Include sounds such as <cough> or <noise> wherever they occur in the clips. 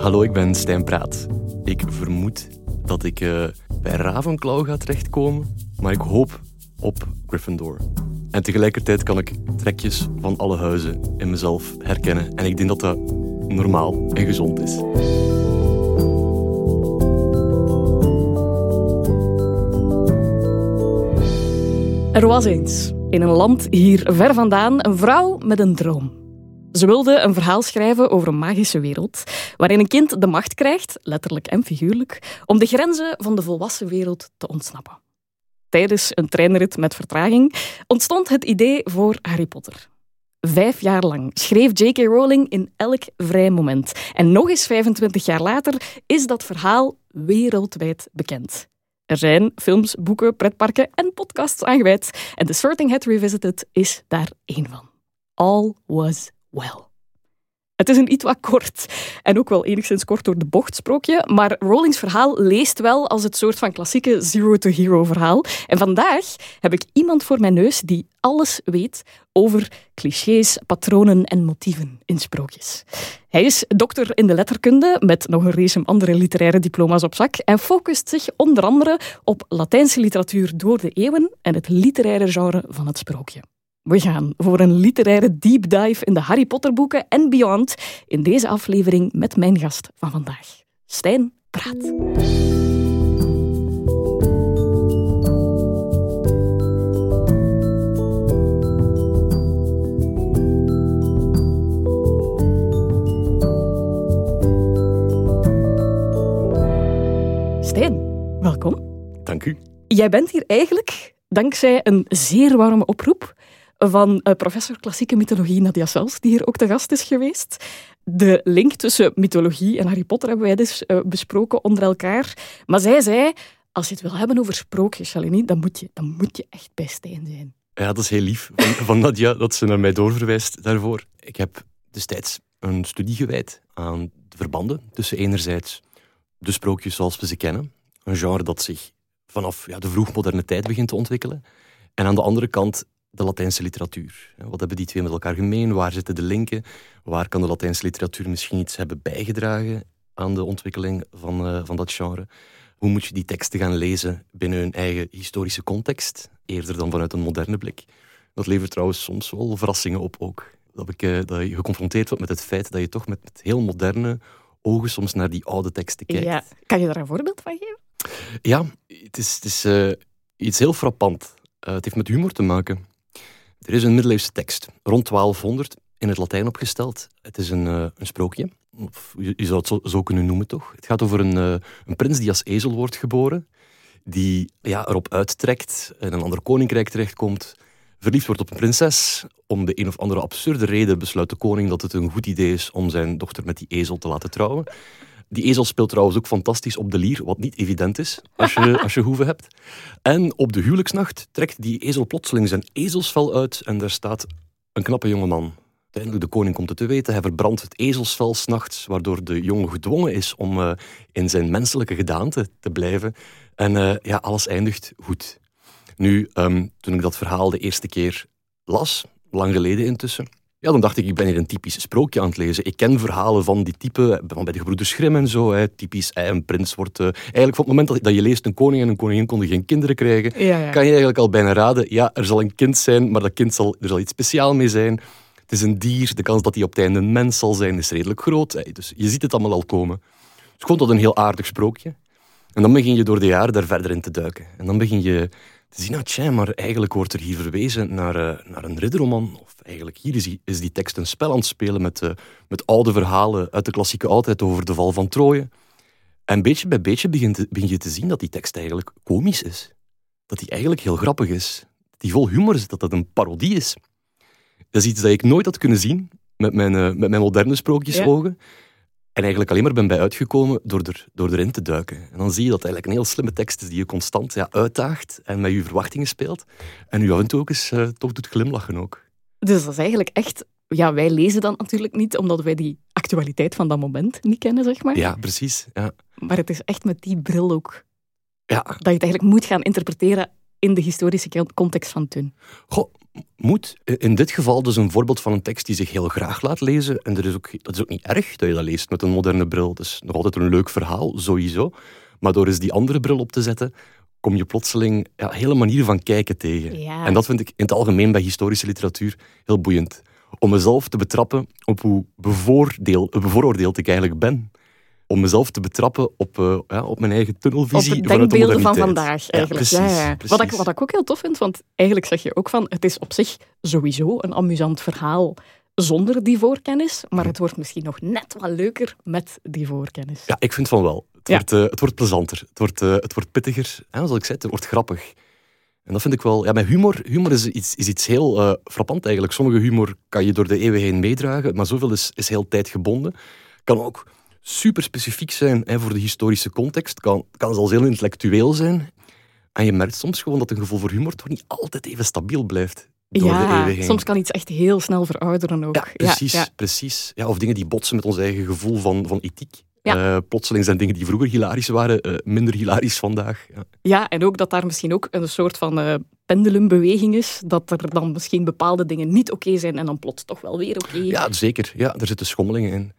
Hallo, ik ben Stijn Praat. Ik vermoed dat ik uh, bij Ravenclaw ga terechtkomen, maar ik hoop op Gryffindor. En tegelijkertijd kan ik trekjes van alle huizen in mezelf herkennen. En ik denk dat dat normaal en gezond is. Er was eens, in een land hier ver vandaan, een vrouw met een droom. Ze wilde een verhaal schrijven over een magische wereld, waarin een kind de macht krijgt, letterlijk en figuurlijk, om de grenzen van de volwassen wereld te ontsnappen. Tijdens een treinrit met vertraging ontstond het idee voor Harry Potter. Vijf jaar lang schreef J.K. Rowling in elk vrij moment. En nog eens 25 jaar later is dat verhaal wereldwijd bekend. Er zijn films, boeken, pretparken en podcasts aangeweid. En The Sorting Hat Revisited is daar één van. All was well. Het is een iets wat kort en ook wel enigszins kort door de bocht sprookje, maar Rowlings verhaal leest wel als het soort van klassieke zero-to-hero verhaal. En vandaag heb ik iemand voor mijn neus die alles weet over clichés, patronen en motieven in sprookjes. Hij is dokter in de letterkunde met nog een race andere literaire diploma's op zak en focust zich onder andere op Latijnse literatuur door de eeuwen en het literaire genre van het sprookje. We gaan voor een literaire deep dive in de Harry Potter boeken en beyond in deze aflevering met mijn gast van vandaag, Stijn Praat. Stijn, welkom. Dank u. Jij bent hier eigenlijk dankzij een zeer warme oproep van uh, professor klassieke mythologie Nadia Sels, die hier ook te gast is geweest. De link tussen mythologie en Harry Potter hebben wij dus uh, besproken onder elkaar. Maar zij zei, als je het wil hebben over sprookjes, Shalini, dan moet je, dan moet je echt bij Stijn zijn. Ja, dat is heel lief van, van Nadia dat ze naar mij doorverwijst daarvoor. Ik heb destijds een studie gewijd aan de verbanden tussen enerzijds de sprookjes zoals we ze kennen, een genre dat zich vanaf ja, de vroegmoderne tijd begint te ontwikkelen, en aan de andere kant de Latijnse literatuur. Wat hebben die twee met elkaar gemeen? Waar zitten de linken? Waar kan de Latijnse literatuur misschien iets hebben bijgedragen aan de ontwikkeling van, uh, van dat genre? Hoe moet je die teksten gaan lezen binnen hun eigen historische context, eerder dan vanuit een moderne blik? Dat levert trouwens soms wel verrassingen op ook. Dat, ik, uh, dat je geconfronteerd wordt met het feit dat je toch met, met heel moderne ogen soms naar die oude teksten kijkt. Ja. Kan je daar een voorbeeld van geven? Ja, het is, het is uh, iets heel frappant. het heeft met humor te maken. Er is een middeleeuwse tekst, rond 1200, in het Latijn opgesteld. Het is een, uh, een sprookje, of je, zou het zo, kunnen noemen toch. Het gaat over een, uh, een prins die als ezel wordt geboren, die ja, erop uittrekt, in een ander koninkrijk terechtkomt, verliefd wordt op een prinses. Om de een of andere absurde reden besluit de koning dat het een goed idee is om zijn dochter met die ezel te laten trouwen. Die ezel speelt trouwens ook fantastisch op de lier, wat niet evident is als je, als je hoeven hebt. En op de huwelijksnacht trekt die ezel plotseling zijn ezelsvel uit en daar staat een knappe jongeman. Uiteindelijk, de koning komt het te weten, hij verbrandt het ezelsvel s'nachts, waardoor de jongen gedwongen is om uh, in zijn menselijke gedaante te blijven. En uh, ja, alles eindigt goed. Nu, um, toen ik dat verhaal de eerste keer las, lang geleden intussen, ja, dan dacht ik, ik ben hier een typisch sprookje aan het lezen. Ik ken verhalen van die type, van bij de gebroeders Grimm en zo. Hè. Typisch, een prins wordt... Uh, eigenlijk van het moment dat, dat, je leest, een koning en een koningin konden geen kinderen krijgen, ja, ja. kan je eigenlijk al bijna raden, ja, er zal een kind zijn, maar dat kind zal, er zal iets speciaals mee zijn. Het is een dier, de kans dat hij op het einde een mens zal zijn is redelijk groot. Hè. Dus je ziet het allemaal al komen. Dus ik vond dat een heel aardig sprookje. En dan begin je door de jaren daar verder in te duiken. En dan begin je te zien, ah, tja, maar eigenlijk wordt er hier verwezen naar, uh, naar een ridderroman. Of eigenlijk hier is die, is die tekst een spel aan het spelen met, uh, met oude verhalen uit de klassieke oudheid over de val van Troje. En beetje bij beetje begin, begin je te zien dat die tekst eigenlijk komisch is. Dat die eigenlijk heel grappig is. Dat die vol humor is, dat dat een parodie is. Dat is iets dat ik nooit had kunnen zien met mijn, uh, met mijn moderne sprookjesogen. En eigenlijk alleen maar ben bij uitgekomen door, er, door erin te duiken. En dan zie je dat het eigenlijk een heel slimme tekst is die je constant ja, uitdaagt en met je verwachtingen speelt. En u af en toe ook eens uh, toch doet glimlachen ook. Dus dat is eigenlijk echt... Ja, wij lezen dan natuurlijk niet, omdat wij die actualiteit van dat moment niet kennen, zeg maar. Ja, precies. Ja. Maar het is echt met die bril ook ja. dat je het eigenlijk moet gaan interpreteren in de historische context van toen? Goh, moet. In dit geval dus een voorbeeld van een tekst die zich heel graag laat lezen. En er is ook, dat is ook niet erg dat je dat leest met een moderne bril. Het is nog altijd een leuk verhaal, sowieso. Maar door eens die andere bril op te zetten, kom je plotseling ja, hele manieren van kijken tegen. En dat vind ik in het algemeen bij historische literatuur heel boeiend. Om mezelf te betrappen op hoe bevooroordeeld ik eigenlijk ben om mezelf te betrappen op, uh, ja, op mijn eigen tunnelvisie. Op het denkbeelden van vandaag, eigenlijk. Ja, precies, ja, Wat, ik, wat ik ook heel tof vind, want eigenlijk zeg je ook van, het is op zich sowieso een amusant verhaal zonder die voorkennis, maar het wordt misschien nog net wat leuker met die voorkennis. Ja, ik vind van wel. Het, wordt, uh, het wordt plezanter, het wordt, uh, het wordt pittiger, hè, zoals ik zei, het wordt grappig. En dat vind ik wel... Ja, met humor, humor is iets, is iets heel uh, frappant eigenlijk. Sommige humor kan je door de eeuwen heen meedragen, maar zoveel is, is heel tijdgebonden. Kan ook super specifiek zijn hè, voor de historische context. Kan, kan zelfs heel intellectueel zijn. En je merkt soms gewoon dat een gevoel voor humor toch niet altijd even stabiel blijft. Door ja, de soms kan iets echt heel snel verouderen ook. Ja, precies. Ja, precies. Ja, of dingen die botsen met ons eigen gevoel van, van ethiek. Ja. Uh, plotseling zijn dingen die vroeger hilarisch waren, uh, minder hilarisch vandaag. Ja. ja, en ook dat daar misschien ook een soort van uh, pendulumbeweging is. Dat er dan misschien bepaalde dingen niet oké zijn en dan plots toch wel weer oké. Ja, zeker. Ja, er zitten schommelingen in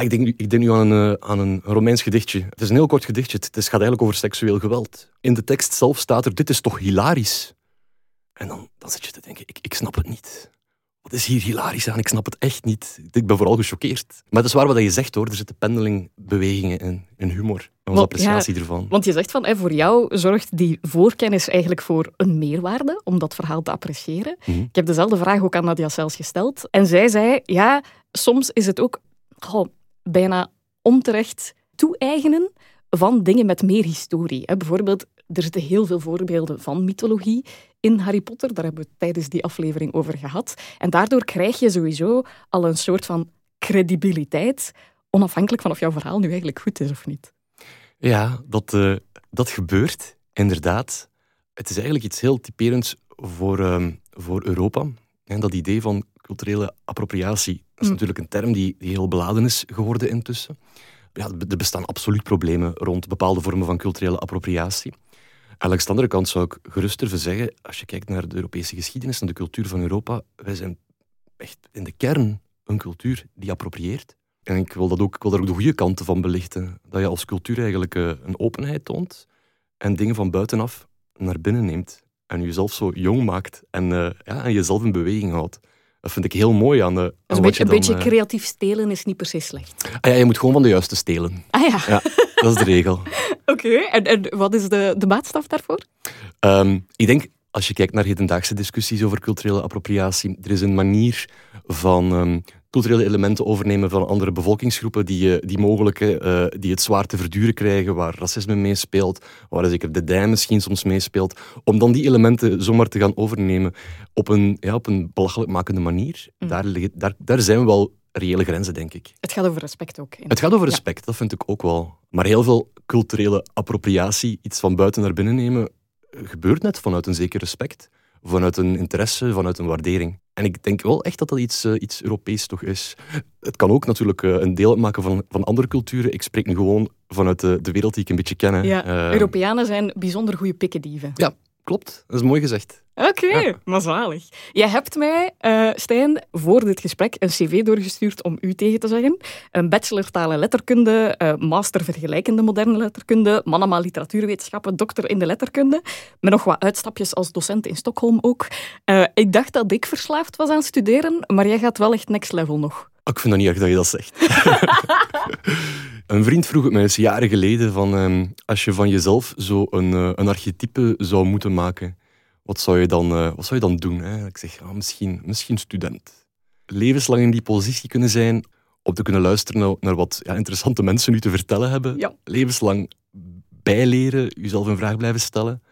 ik, denk, ik denk nu aan een, eh, aan een Romeins gedichtje. Het is een heel kort gedichtje. Het, gaat eigenlijk over seksueel geweld. In de tekst zelf staat er, dit is toch hilarisch? En dan, dan zit je te denken, ik, ik snap het niet. Wat is hier hilarisch aan? Ik snap het echt niet. Ik ben vooral gechoqueerd. Maar het is waar wat je zegt hoor. Er zitten pendelingbewegingen in, in humor. En onze appreciatie ervan. Want je zegt van, voor jou zorgt die voorkennis eigenlijk voor een meerwaarde om dat verhaal te appreciëren. Mhm. Ik heb dezelfde vraag ook aan Nadia Sels gesteld. En zij zei, ja, soms is het ook bijna onterecht toe-eigenen van dingen met meer historie. Bijvoorbeeld, er zitten heel veel voorbeelden van mythologie in Harry Potter. Daar hebben we het tijdens die aflevering over gehad. En daardoor krijg je sowieso al een soort van credibiliteit, onafhankelijk van of jouw verhaal nu eigenlijk goed is of niet. Ja, dat, uh, dat gebeurt, inderdaad. Het is eigenlijk iets heel typerends voor, uh, voor Europa. En dat idee van culturele appropriatie. Dat is mm. natuurlijk een term die, die, heel beladen is geworden intussen. Ja, er bestaan absoluut problemen rond bepaalde vormen van culturele appropriatie. Aan de andere kant zou ik gerust durven zeggen, als je kijkt naar de Europese geschiedenis en de cultuur van Europa, wij zijn echt in de kern een cultuur die approprieert. En ik wil, dat ook, ik wil daar ook de goede kanten van belichten. Dat je als cultuur eigenlijk eh, een openheid toont en dingen van buitenaf naar binnen neemt. En jezelf zo jong maakt en, uh, ja, en jezelf in beweging houdt. Dat vind ik heel mooi aan de. Aan dus een beetje, een beetje creatief stelen is niet precies slecht. Ah, ja, je moet gewoon van de juiste stelen. Ah ja. ja dat is de regel. <laughs> Oké, en, en wat is de, de maatstaf daarvoor? Um, ik denk, als je kijkt naar hedendaagse discussies over culturele appropriatie, er is een manier van um, culturele elementen overnemen van andere bevolkingsgroepen die, uh, die mogelijk uh, die het zwaar te verduren krijgen, waar racisme meespeelt, waar zeker de dij misschien soms meespeelt, om dan die elementen zomaar te gaan overnemen op een, ja, op een belachelijk makende manier. Mm. Daar, liggen, daar, daar zijn wel reële grenzen, denk ik. Het gaat over respect ook. Het gaat over respect, dat vind ik ook wel. Maar heel veel culturele appropriatie, iets van buiten naar binnen nemen, gebeurt net vanuit een zeker respect, vanuit een interesse, vanuit een waardering. En ik denk wel echt dat dat iets, uh, iets Europees toch is. Het kan ook natuurlijk uh, een deel uitmaken van, van andere culturen. Ik spreek nu gewoon vanuit de, de wereld die ik een beetje ken. Ja, uh, Europeanen zijn bijzonder goede pikkendieven. Ja, klopt. Dat is mooi gezegd. Oké, okay, maar zalig. Jij hebt mij, uh, Stijn, voor dit gesprek een cv doorgestuurd om u tegen te zeggen. Een bachelor taal en letterkunde, uh, master vergelijkende moderne letterkunde, manama literatuurwetenschappen, dokter in de letterkunde. Met nog wat uitstapjes als docent in Stockholm ook. Uh, ik dacht dat ik verslaafd was aan studeren, maar jij gaat wel echt next level nog. Ik vind dat niet erg dat je dat zegt. <laughs> een vriend vroeg het mij eens jaren geleden van ehm, als je van jezelf zo een, een archetype zou moeten maken wat zou je dan, uh, wat zou je dan doen? Hè? Ik zeg, ja, misschien, misschien student. Levenslang in die positie kunnen zijn, om te kunnen luisteren naar, wat ja, interessante mensen nu te vertellen hebben. Ja. Levenslang bijleren, jezelf een vraag blijven stellen.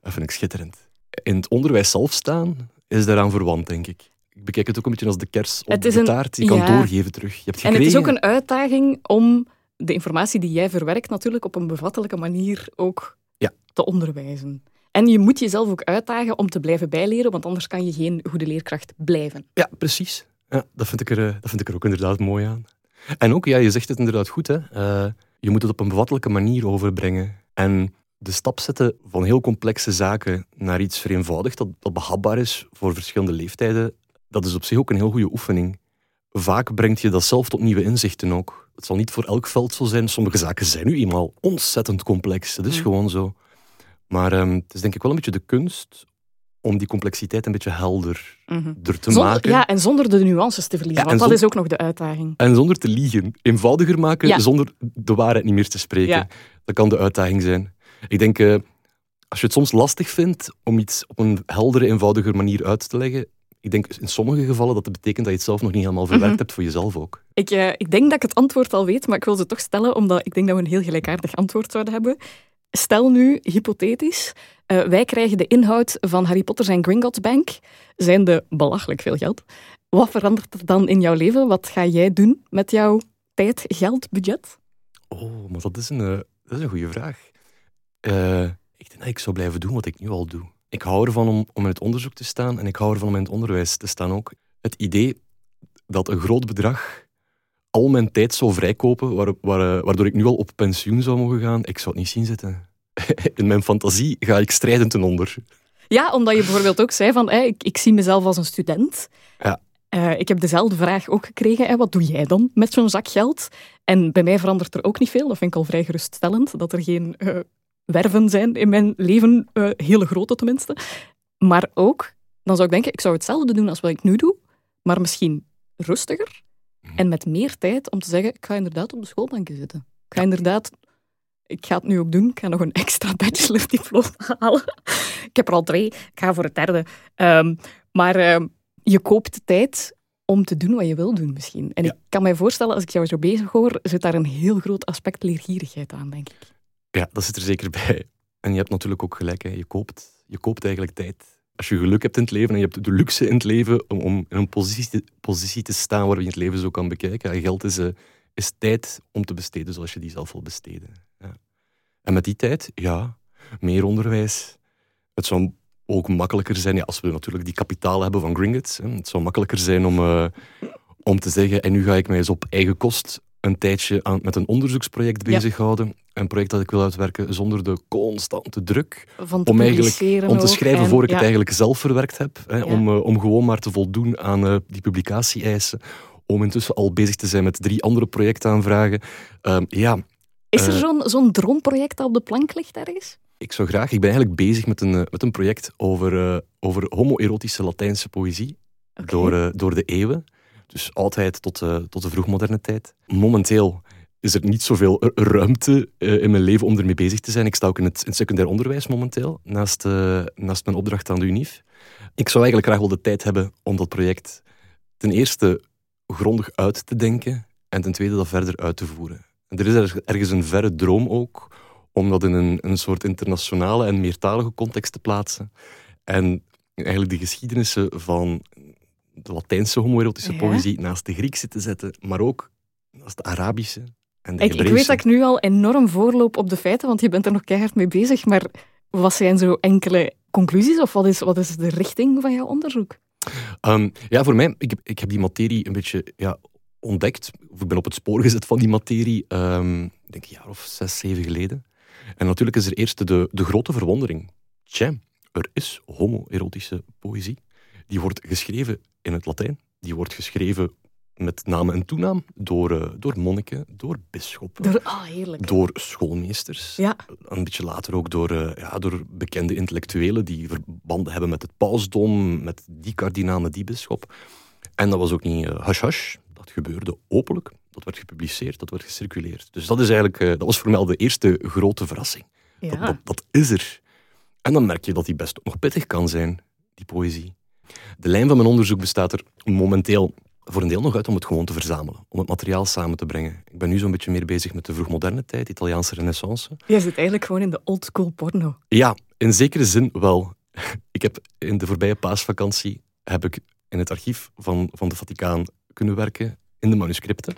Dat vind ik schitterend. In het onderwijs zelf staan is daaraan verwant, denk ik. Ik bekijk het ook een beetje als de kers op de taart. Je kan doorgeven terug. Je hebt en het is ook een uitdaging om de informatie die jij verwerkt natuurlijk op een bevattelijke manier ook ja. te onderwijzen. En je moet jezelf ook uitdagen om te blijven bijleren, want anders kan je geen goede leerkracht blijven. Ja, precies. Ja, dat, vind ik er, eh, dat vind ik er ook inderdaad mooi aan. En ook, ja, je zegt het inderdaad goed, hè. Uh, je moet het op een bevattelijke manier overbrengen. En de stap zetten van heel complexe zaken naar iets vereenvoudigd, dat, dat behapbaar is voor verschillende leeftijden, dat is op zich ook een heel goede oefening. Vaak brengt je dat zelf tot nieuwe inzichten ook. Het zal niet voor elk veld zo zijn. Sommige zaken zijn nu eenmaal ontzettend complex. Dat is Mm. gewoon zo. Maar ehm, het is denk ik wel een beetje de kunst om die complexiteit een beetje helder Mhm. te Zonder- maken. ja, en zonder de nuances te verliezen, Ja, want dat is ook nog de uitdaging. En zonder te liegen. Eenvoudiger maken Ja. zonder de waarheid niet meer te spreken. Ja. Dat kan de uitdaging zijn. Ik denk, eh, als je het soms lastig vindt om iets op een heldere, eenvoudiger manier uit te leggen, ik denk in sommige gevallen dat het betekent dat je het zelf nog niet helemaal verwerkt Mhm. hebt voor jezelf ook. Ik, eh, ik denk dat ik het antwoord al weet, maar ik wil ze toch stellen, omdat ik denk dat we een heel gelijkaardig antwoord zouden hebben. Stel nu, hypothetisch, eh, wij krijgen de inhoud van Harry Potter en Gringotts Bank, zijnde belachelijk veel geld. Wat verandert er dan in jouw leven? Wat ga jij doen met jouw tijd, geld, budget? Oh, maar dat is een, eh, dat is een goede vraag. Ik denk dat ik zou blijven doen wat ik nu al doe. Ik hou ervan om, om in het onderzoek te staan en ik hou ervan om in het onderwijs te staan ook. Het idee dat een groot bedrag al mijn tijd zou vrijkopen, waar, waar, eh, waardoor ik nu al op pensioen zou mogen gaan, ik zou het niet zien zitten. <laughs> In mijn fantasie ga ik strijdend ten onder. Ja, omdat je bijvoorbeeld ook zei van, ik, ik zie mezelf als een student. Ja. Eh, ik heb dezelfde vraag ook gekregen. Hè, wat doe jij dan met zo'n zak geld? En bij mij verandert er ook niet veel. Dat vind ik al vrij geruststellend. Dat er geen eh, werven zijn in mijn leven. eh, hele grote tenminste. Maar ook, dan zou ik denken, ik zou hetzelfde doen als wat ik nu doe. Maar misschien rustiger. En met meer tijd om te zeggen, ik ga inderdaad op de schoolbanken zitten. Ik ga inderdaad... Ik ga het nu ook doen. Ik ga nog een extra <laughs> bachelordiploma halen. Ik heb er al twee. Ik ga voor het derde. Ehm, maar ehm, je koopt tijd om te doen wat je wil doen misschien. En Ja. ik kan mij voorstellen, als ik jou zo bezig hoor, zit daar een heel groot aspect leergierigheid aan, denk ik. Ja, dat zit er zeker bij. En je hebt natuurlijk ook gelijk, hè. Je, koopt, je koopt eigenlijk tijd. Als je geluk hebt in het leven en je hebt de luxe in het leven om, om in een positie positie te staan waar je het leven zo kan bekijken. Geld is, eh, is tijd om te besteden zoals je die zelf wil besteden. Ja. En met die tijd, ja, meer onderwijs. Het zou ook makkelijker zijn, als we natuurlijk die kapitaal hebben van Gringotts. Hè, het zou makkelijker zijn om, eh, om te zeggen, en nu ga ik mij eens op eigen kost een tijdje aan, met een onderzoeksproject Ja. bezighouden. Een project dat ik wil uitwerken zonder de constante druk om eigenlijk om te schrijven En- voor ik ja, het eigenlijk zelf verwerkt heb. Hè, Ja. om, eh, om gewoon maar te voldoen aan eh, die publicatie-eisen. Om intussen al bezig te zijn met drie andere projectaanvragen. Ehm, ja, Is er eh, zo'n zo'n droomproject dat op de plank ligt ergens? ik zou graag... Ik ben eigenlijk bezig met een, met een project over, over homoerotische Latijnse poëzie. Door, door de eeuwen. Dus oudheid tot, eh, tot de vroegmoderne tijd. Momenteel is er niet zoveel ru- ruimte eh, in mijn leven om ermee bezig te zijn. Ik sta ook in het, in secundair onderwijs momenteel, naast, eh, naast mijn opdracht aan de UNIF. Ik zou eigenlijk graag wel de tijd hebben om dat project ten eerste grondig uit te denken en ten tweede dat verder uit te voeren. En er is erg- ergens een verre droom ook om dat in een, een soort internationale en meertalige context te plaatsen. En eigenlijk de geschiedenissen van de Latijnse homoerotische Ja. poëzie naast de Griekse te zetten, maar ook naast de Arabische en de Ik, ik weet dat ik nu al enorm voorloop op de feiten, want je bent er nog keihard mee bezig. Maar wat zijn zo enkele conclusies of wat is, wat is de richting van jouw onderzoek? Ehm, ja, voor mij, ik heb, ik heb die materie een beetje ja, ontdekt. Of ik ben op het spoor gezet van die materie, ehm, ik denk een jaar of zes, zeven geleden. En natuurlijk is er eerst de, de grote verwondering. Tja, er is homoerotische poëzie. Die wordt geschreven in het Latijn. Die wordt geschreven met naam en toenaam door, eh, door monniken, door bisschoppen, Door, heerlijk. door schoolmeesters. Ja, Een beetje later ook door, eh, ja, door bekende intellectuelen die verbanden hebben met het pausdom, met die kardinaal, met die bisschop. En dat was ook niet eh, hush-hush, dat gebeurde openlijk. Dat werd gepubliceerd, dat werd gecirculeerd. Dus dat, is eigenlijk, eh, dat was voor mij al de eerste grote verrassing. Dat, ja. dat, dat is er. En dan merk je dat die best nog pittig kan zijn, die poëzie. De lijn van mijn onderzoek bestaat er momenteel voor een deel nog uit om het gewoon te verzamelen, om het materiaal samen te brengen. Ik ben nu zo'n beetje meer bezig met de vroegmoderne tijd, Italiaanse renaissance. Jij zit eigenlijk gewoon in de oldschool porno. Ja, in zekere zin wel. <laughs> Ik heb in de voorbije paasvakantie heb ik in het archief van, van de Vaticaan kunnen werken, in de manuscripten.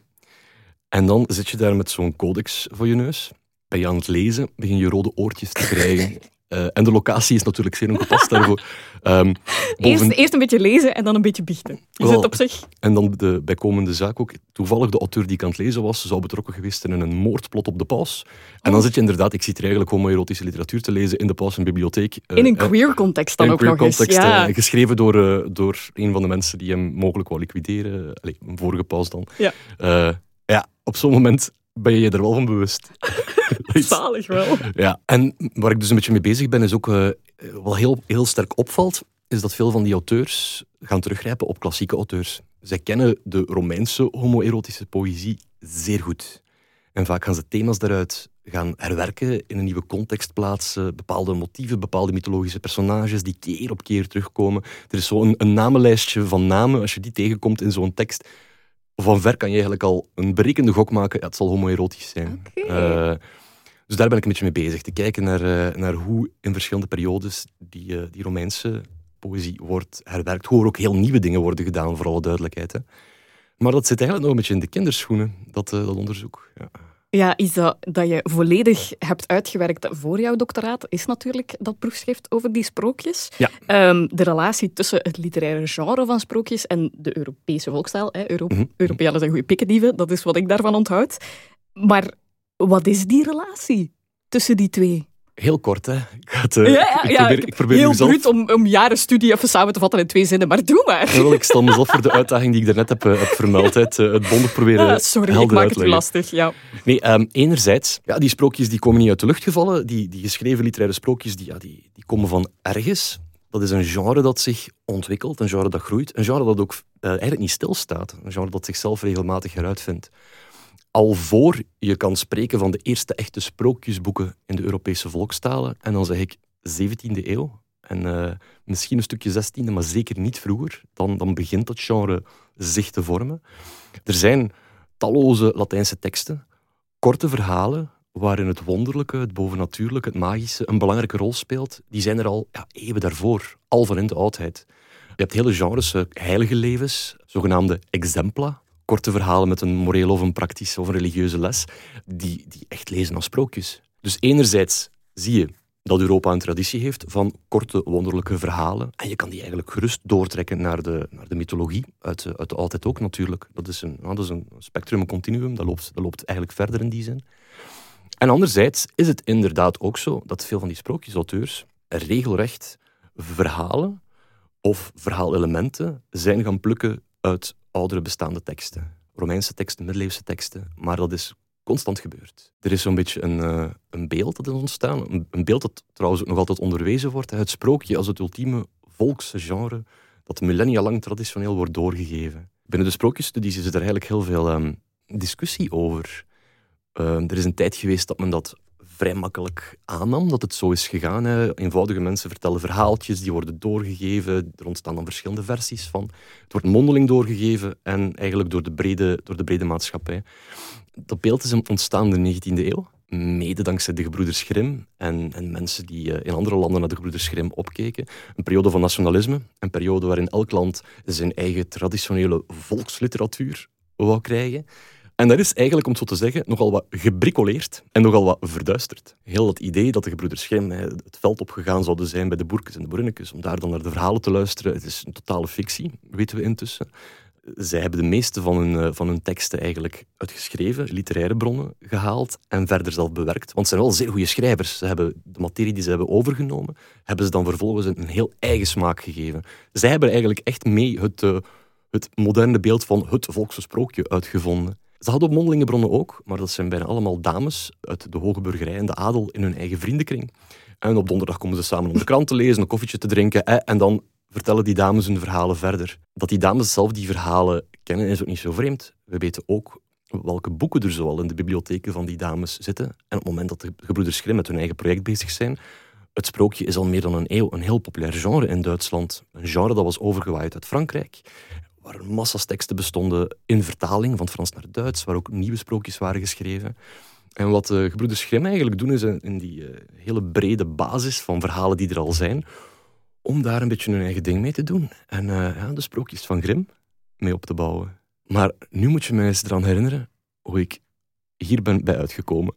En dan zit je daar met zo'n codex voor je neus. Ben je aan het lezen, begin je rode oortjes te krijgen. <laughs> Uh, en de locatie is natuurlijk zeer ongepast daarvoor. Um, <laughs> eerst, eerst een beetje lezen en dan een beetje biechten. Is het op zich? En dan de bijkomende zaak ook. Toevallig de auteur die ik aan het lezen was, zou betrokken geweest zijn in een moordplot op de paus. En dan oh. zit je inderdaad, ik zit er eigenlijk homoerotische literatuur te lezen in de paus en bibliotheek. Uh, in een queer context dan ook nog eens. Context, ja. geschreven door, door een van de mensen die hem mogelijk wou liquideren. Allee, een vorige paus dan. Ja, ja op zo'n moment ben je je er wel van bewust. <laughs> Zalig wel. Ja, en waar ik dus een beetje mee bezig ben, is ook uh, wat heel, heel sterk opvalt, is dat veel van die auteurs gaan teruggrijpen op klassieke auteurs. Zij kennen de Romeinse homoerotische poëzie zeer goed. En vaak gaan ze thema's daaruit gaan herwerken, in een nieuwe context plaatsen, bepaalde motieven, bepaalde mythologische personages die keer op keer terugkomen. Er is zo'n een, een namenlijstje van namen, als je die tegenkomt in zo'n tekst, van ver kan je eigenlijk al een berekende gok maken. Ja, het zal homoerotisch zijn. Uh, dus daar ben ik een beetje mee bezig. Te kijken naar, uh, naar hoe in verschillende periodes die, uh, die Romeinse poëzie wordt herwerkt. Hoe er ook heel nieuwe dingen worden gedaan, voor alle duidelijkheid. Hè. Maar dat zit eigenlijk nog een beetje in de kinderschoenen, dat, dat onderzoek. Ja. Ja, is dat, dat je volledig hebt uitgewerkt voor jouw doctoraat, is natuurlijk dat proefschrift over die sprookjes. Ja. Um, de relatie tussen het literaire genre van sprookjes en de Europese volkstaal. Hè. Euro mm -hmm. Europeanen zijn goede pikkendieven, dat is wat ik daarvan onthoud. Maar wat is die relatie tussen die twee? Heel kort, hè. Ik, het, uh, ja, ik probeer, ik probeer heel mezelf... bruut om, om jaren studie even samen te vatten in twee zinnen, maar doe maar. Ja, ik stel mezelf voor de <laughs> uitdaging die ik daarnet heb, uh, heb vermeld. Het, uh, het bondig proberen ah, Sorry, ik maak het lastig. Ja. Nee, um, enerzijds, ja, die sprookjes die komen niet uit de lucht gevallen. Die, die geschreven literaire sprookjes die, ja, die, die komen van ergens. Dat is een genre dat zich ontwikkelt, een genre dat groeit. Een genre dat ook eigenlijk niet stilstaat. Een genre dat zichzelf regelmatig heruitvindt al voor je kan spreken van de eerste echte sprookjesboeken in de Europese volkstalen. En dan zeg ik 17e eeuw. En uh, misschien een stukje 16e, maar zeker niet vroeger. Dan, dan begint dat genre zich te vormen. Er zijn talloze Latijnse teksten, korte verhalen, waarin het wonderlijke, het bovennatuurlijke, het magische een belangrijke rol speelt. Die zijn er al ja, eeuwen daarvoor, al van in de oudheid. Je hebt hele genres, uh, heilige levens, zogenaamde exempla, korte verhalen met een morele of een praktische of een religieuze les, die, die echt lezen als sprookjes. Dus enerzijds zie je dat Europa een traditie heeft van korte, wonderlijke verhalen. En je kan die eigenlijk gerust doortrekken naar de, naar de mythologie, uit, uit de oudheid ook natuurlijk. Dat is een, dat is een spectrum, een continuum, dat loopt, dat loopt eigenlijk verder in die zin. En anderzijds is het inderdaad ook zo dat veel van die sprookjesauteurs regelrecht verhalen of verhaalelementen zijn gaan plukken uit oudere bestaande teksten. Romeinse teksten, middeleeuwse teksten. Maar dat is constant gebeurd. Er is zo'n beetje een, uh, een beeld dat is ontstaan. Een, beeld dat trouwens ook nog altijd onderwezen wordt. Het sprookje als het ultieme volksgenre dat millennia lang traditioneel wordt doorgegeven. Binnen de sprookjesstudies is er eigenlijk heel veel um, discussie over. Uh, er is een tijd geweest dat men dat vrij makkelijk aannam dat het zo is gegaan. Hè. Eenvoudige mensen vertellen verhaaltjes, die worden doorgegeven. Er ontstaan dan verschillende versies van. Het wordt mondeling doorgegeven en eigenlijk door de brede, door de brede maatschappij. Dat beeld is ontstaan in de 19e eeuw. Mede dankzij de gebroeders Grimm en, en mensen die eh, in andere landen naar de gebroeders Grimm opkeken. Een periode van nationalisme, een periode waarin elk land zijn eigen traditionele volksliteratuur wou krijgen. En dat is eigenlijk, om het zo te zeggen, nogal wat gebricoleerd en nogal wat verduisterd. Heel dat idee dat de gebroeders Grimm het veld opgegaan zouden zijn bij de boerkes en de Brunnekes, om daar dan naar de verhalen te luisteren, het is een totale fictie, weten we intussen. Zij hebben de meeste van hun, eh, van hun teksten eigenlijk uitgeschreven, literaire bronnen gehaald en verder zelf bewerkt. Want ze zijn wel zeer goede schrijvers. Ze hebben de materie die ze hebben overgenomen, hebben ze dan vervolgens een heel eigen smaak gegeven. Zij hebben eigenlijk echt mee het, uh, het moderne beeld van het volkse sprookje uitgevonden. Ze hadden op mondelinge bronnen ook, maar dat zijn bijna allemaal dames uit de hoge burgerij en de adel in hun eigen vriendenkring. En op donderdag komen ze samen om de krant te lezen, een koffietje te drinken en dan vertellen die dames hun verhalen verder. Dat die dames zelf die verhalen kennen is ook niet zo vreemd. We weten ook welke boeken er zoal in de bibliotheken van die dames zitten. En op het moment dat de gebroeders Grimm met hun eigen project bezig zijn, het sprookje is al meer dan een eeuw een heel populair genre in Duitsland. Een genre dat was overgewaaid uit Frankrijk waar massa's teksten bestonden in vertaling van Frans naar Duits, waar ook nieuwe sprookjes waren geschreven. En wat de gebroeders Grimm eigenlijk doen, is in die uh, hele brede basis van verhalen die er al zijn, om daar een beetje hun eigen ding mee te doen. En uh, ja, de sprookjes van Grimm mee op te bouwen. Maar nu moet je mij eens eraan herinneren hoe ik hier ben bij uitgekomen.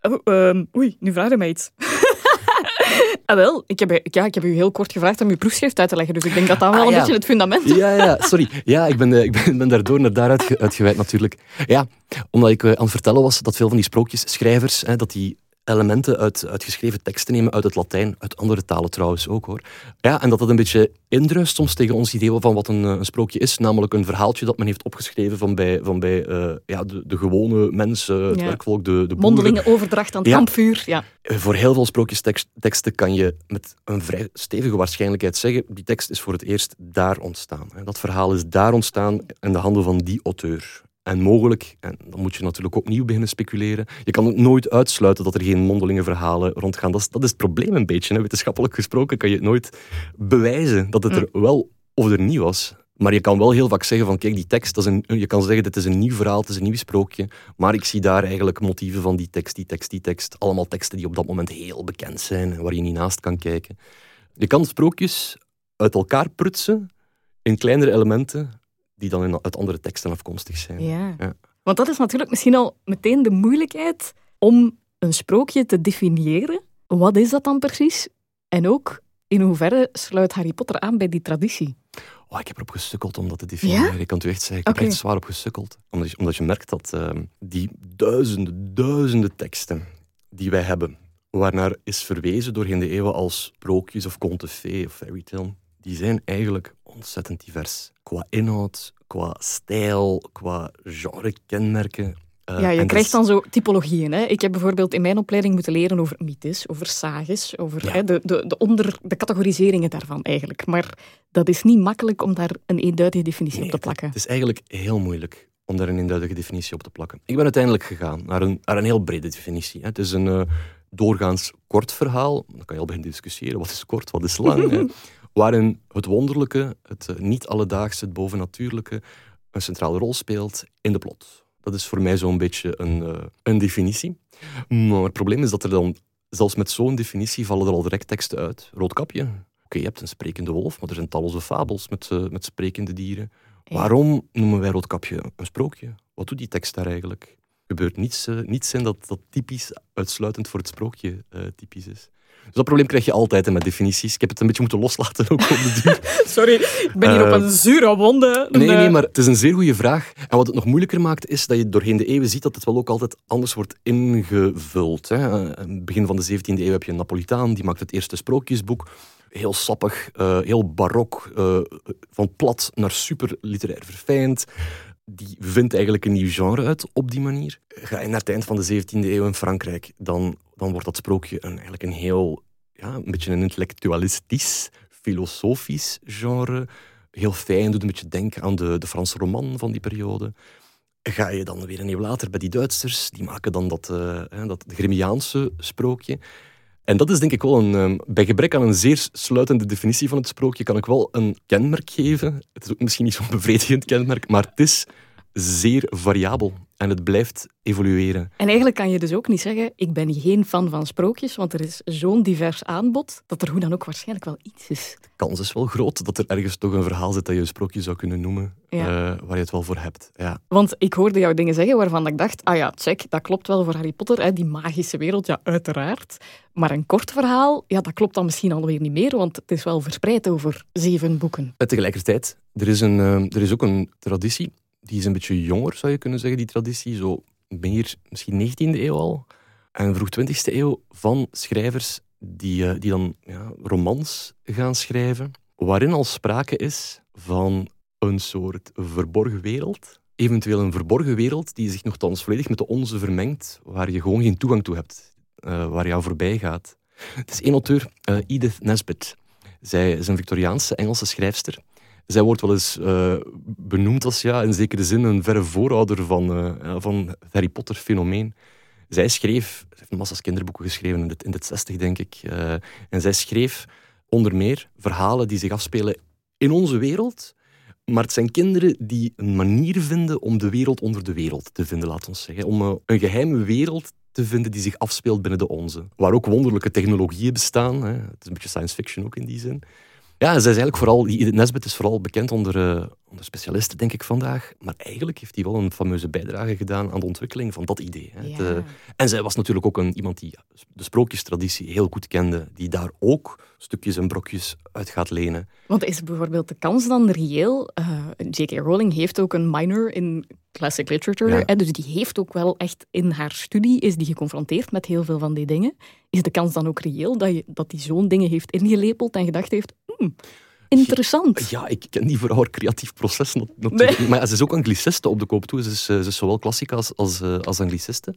Oh, um, oei, nu vraag je mij iets. Ah, wel, ik heb, ja, ik heb u heel kort gevraagd om uw proefschrift uit te leggen, dus ik denk dat dat wel Ah, een ja. beetje het fundament is. Ja, ja, sorry. Ja, ik ben, eh, ik ben, ben daardoor naar daar uitge- uitgeweid natuurlijk. Ja, omdat ik eh, aan het vertellen was dat veel van die sprookjesschrijvers, hè, dat die elementen uit, uit geschreven teksten nemen, uit het Latijn, uit andere talen trouwens ook hoor. Ja, en dat dat een beetje indruist soms tegen ons idee van wat een, eh, een sprookje is, namelijk een verhaaltje dat men heeft opgeschreven van bij, van bij eh, ja, de, de gewone mensen, het Ja. werkvolk, de, de boeren. Mondelinge overdracht aan het Ja. kampvuur. Ja. Eh, Voor heel veel sprookjesteksten kan je met een vrij stevige waarschijnlijkheid zeggen, die tekst is voor het eerst daar ontstaan. Dat verhaal is daar ontstaan in de handen van die auteur. En mogelijk, en dan moet je natuurlijk opnieuw beginnen speculeren, je kan het nooit uitsluiten dat er geen mondelinge verhalen rondgaan. Dat is, dat is het probleem een beetje. Hè. Wetenschappelijk gesproken kan je het nooit bewijzen dat het er wel of er niet was. Maar je kan wel heel vaak zeggen van, kijk, die tekst, dat is een, je kan zeggen, dit is een nieuw verhaal, het is een nieuw sprookje, maar ik zie daar eigenlijk motieven van die tekst, die tekst, die tekst. Allemaal teksten die op dat moment heel bekend zijn en waar je niet naast kan kijken. Je kan sprookjes uit elkaar prutsen in kleinere elementen die dan in, uit andere teksten afkomstig zijn. Ja. Ja. Want dat is natuurlijk misschien al meteen de moeilijkheid om een sprookje te definiëren. Wat is dat dan precies? En ook, in hoeverre sluit Harry Potter aan bij die traditie? Oh, ik heb erop gesukkeld om dat te definiëren. Ik kan het u echt zeggen. Ik heb er echt zwaar op gesukkeld. Omdat je, omdat je merkt dat ehm, die duizenden, duizenden teksten die wij hebben, waarnaar is verwezen doorheen de eeuwen als sprookjes of conte of fairy tale, die zijn eigenlijk ontzettend divers. Qua inhoud, qua stijl, qua genre-kenmerken. Eh, ja, je krijgt dat dan zo typologieën. Hè? Ik heb bijvoorbeeld in mijn opleiding moeten leren over mythes, over sages, over Ja. hè, de, de, de, onder, de categoriseringen daarvan eigenlijk. Maar dat is niet makkelijk om daar een eenduidige definitie Nee, op te plakken. Het is eigenlijk heel moeilijk om daar een eenduidige definitie op te plakken. Ik ben uiteindelijk gegaan naar een, naar een heel brede definitie. hè. Het is een eh, doorgaans kort verhaal. Dan kan je al beginnen discussiëren. Wat is kort, wat is lang? <laughs> Waarin het wonderlijke, het eh, niet-alledaagse, het bovennatuurlijke een centrale rol speelt in de plot. Dat is voor mij zo'n beetje een, eh, een definitie. Maar het probleem is dat er dan, zelfs met zo'n definitie, vallen er al direct teksten uit. Roodkapje. Oké, je hebt een sprekende wolf, maar er zijn talloze fabels met, eh, met sprekende dieren. Ja. Waarom noemen wij Roodkapje een sprookje? Wat doet die tekst daar eigenlijk? Er gebeurt niets, niets in dat, dat typisch, uitsluitend voor het sprookje typisch is. Dus dat probleem krijg je altijd hè, met definities. Ik heb het een beetje moeten loslaten ook op de duur. <laughs> Sorry, ik ben hier Eh, op een zure wonde. Nee, nee, eh, maar het is een zeer goede vraag. En wat het nog moeilijker maakt, is dat je doorheen de eeuwen ziet dat het wel ook altijd anders wordt ingevuld. Hè. Eh, begin van de 17e eeuw heb je een Napolitaan, die maakt het eerste sprookjesboek. Heel sappig, eh, heel barok, eh, van plat naar super literair verfijnd. Die vindt eigenlijk een nieuw genre uit op die manier. Ga je naar het eind van de 17e eeuw in Frankrijk, dan, dan wordt dat sprookje een, eigenlijk een heel, ja, een beetje een intellectualistisch, filosofisch genre heel fijn, doet een beetje denken aan de, de Franse roman van die periode. Ga je dan weer een eeuw later bij die Duitsers, die maken dan dat, hè, dat Gremiaanse sprookje. En dat is denk ik wel een, eh, bij gebrek aan een zeer sluitende definitie van het sprookje, kan ik wel een kenmerk geven. Het is ook misschien niet zo'n bevredigend kenmerk, maar het is zeer variabel en het blijft evolueren. En eigenlijk kan je dus ook niet zeggen, ik ben geen fan van sprookjes, want er is zo'n divers aanbod, dat er hoe dan ook waarschijnlijk wel iets is. De kans is wel groot dat er ergens toch een verhaal zit dat je een sprookje zou kunnen noemen, Ja. eh, waar je het wel voor hebt. Ja. Want ik hoorde jou dingen zeggen waarvan ik dacht, ah ja, check, dat klopt wel voor Harry Potter, hè, die magische wereld, ja, uiteraard. Maar een kort verhaal, ja, dat klopt dan misschien alweer niet meer, want het is wel verspreid over zeven boeken. En tegelijkertijd, er is, een, eh, er is ook een traditie, die is een beetje jonger, zou je kunnen zeggen, die traditie. Zo meer, misschien 19e eeuw al. En vroeg 20e eeuw van schrijvers die, eh, die dan ja, romans gaan schrijven, waarin al sprake is van een soort verborgen wereld. Eventueel een verborgen wereld die zich nogthans volledig met de onze vermengt, waar je gewoon geen toegang toe hebt, eh, waar jou voorbij gaat. Het is één auteur, eh, Edith Nesbit. Zij is een Victoriaanse Engelse schrijfster. Zij wordt wel eens eh, benoemd als ja, in zekere zin een verre voorouder van, eh, van het Harry Potter-fenomeen. Zij schreef, ze heeft massa's kinderboeken geschreven in de, in de 60, denk ik. eh, en zij schreef onder meer verhalen die zich afspelen in onze wereld. Maar het zijn kinderen die een manier vinden om de wereld onder de wereld te vinden, laat ons zeggen. Om een geheime wereld te vinden die zich afspeelt binnen de onze. Waar ook wonderlijke technologieën bestaan. Hè. Het is een beetje science fiction ook in die zin. Ja, zij is eigenlijk vooral, Nesbit is vooral bekend onder, uh, onder specialisten, denk ik vandaag. Maar eigenlijk heeft hij wel een fameuze bijdrage gedaan aan de ontwikkeling van dat idee. Hè. Ja. en zij was natuurlijk ook een, iemand die de sprookjestraditie heel goed kende, die daar ook stukjes en brokjes uit gaat lenen. Want is bijvoorbeeld de kans dan reëel? Uh, J.K. Rowling heeft ook een minor in classic literature, ja. dus die heeft ook wel echt in haar studie is die geconfronteerd met heel veel van die dingen. Is de kans dan ook reëel dat, je, dat die zo'n dingen heeft ingelepeld en gedacht heeft, hmm, interessant. Ja, ik ken die voor haar creatief proces natuurlijk. Maar ze is ook angliciste op de koop toe. Ze is, ze is zowel klassica als, als, eh, als angliciste.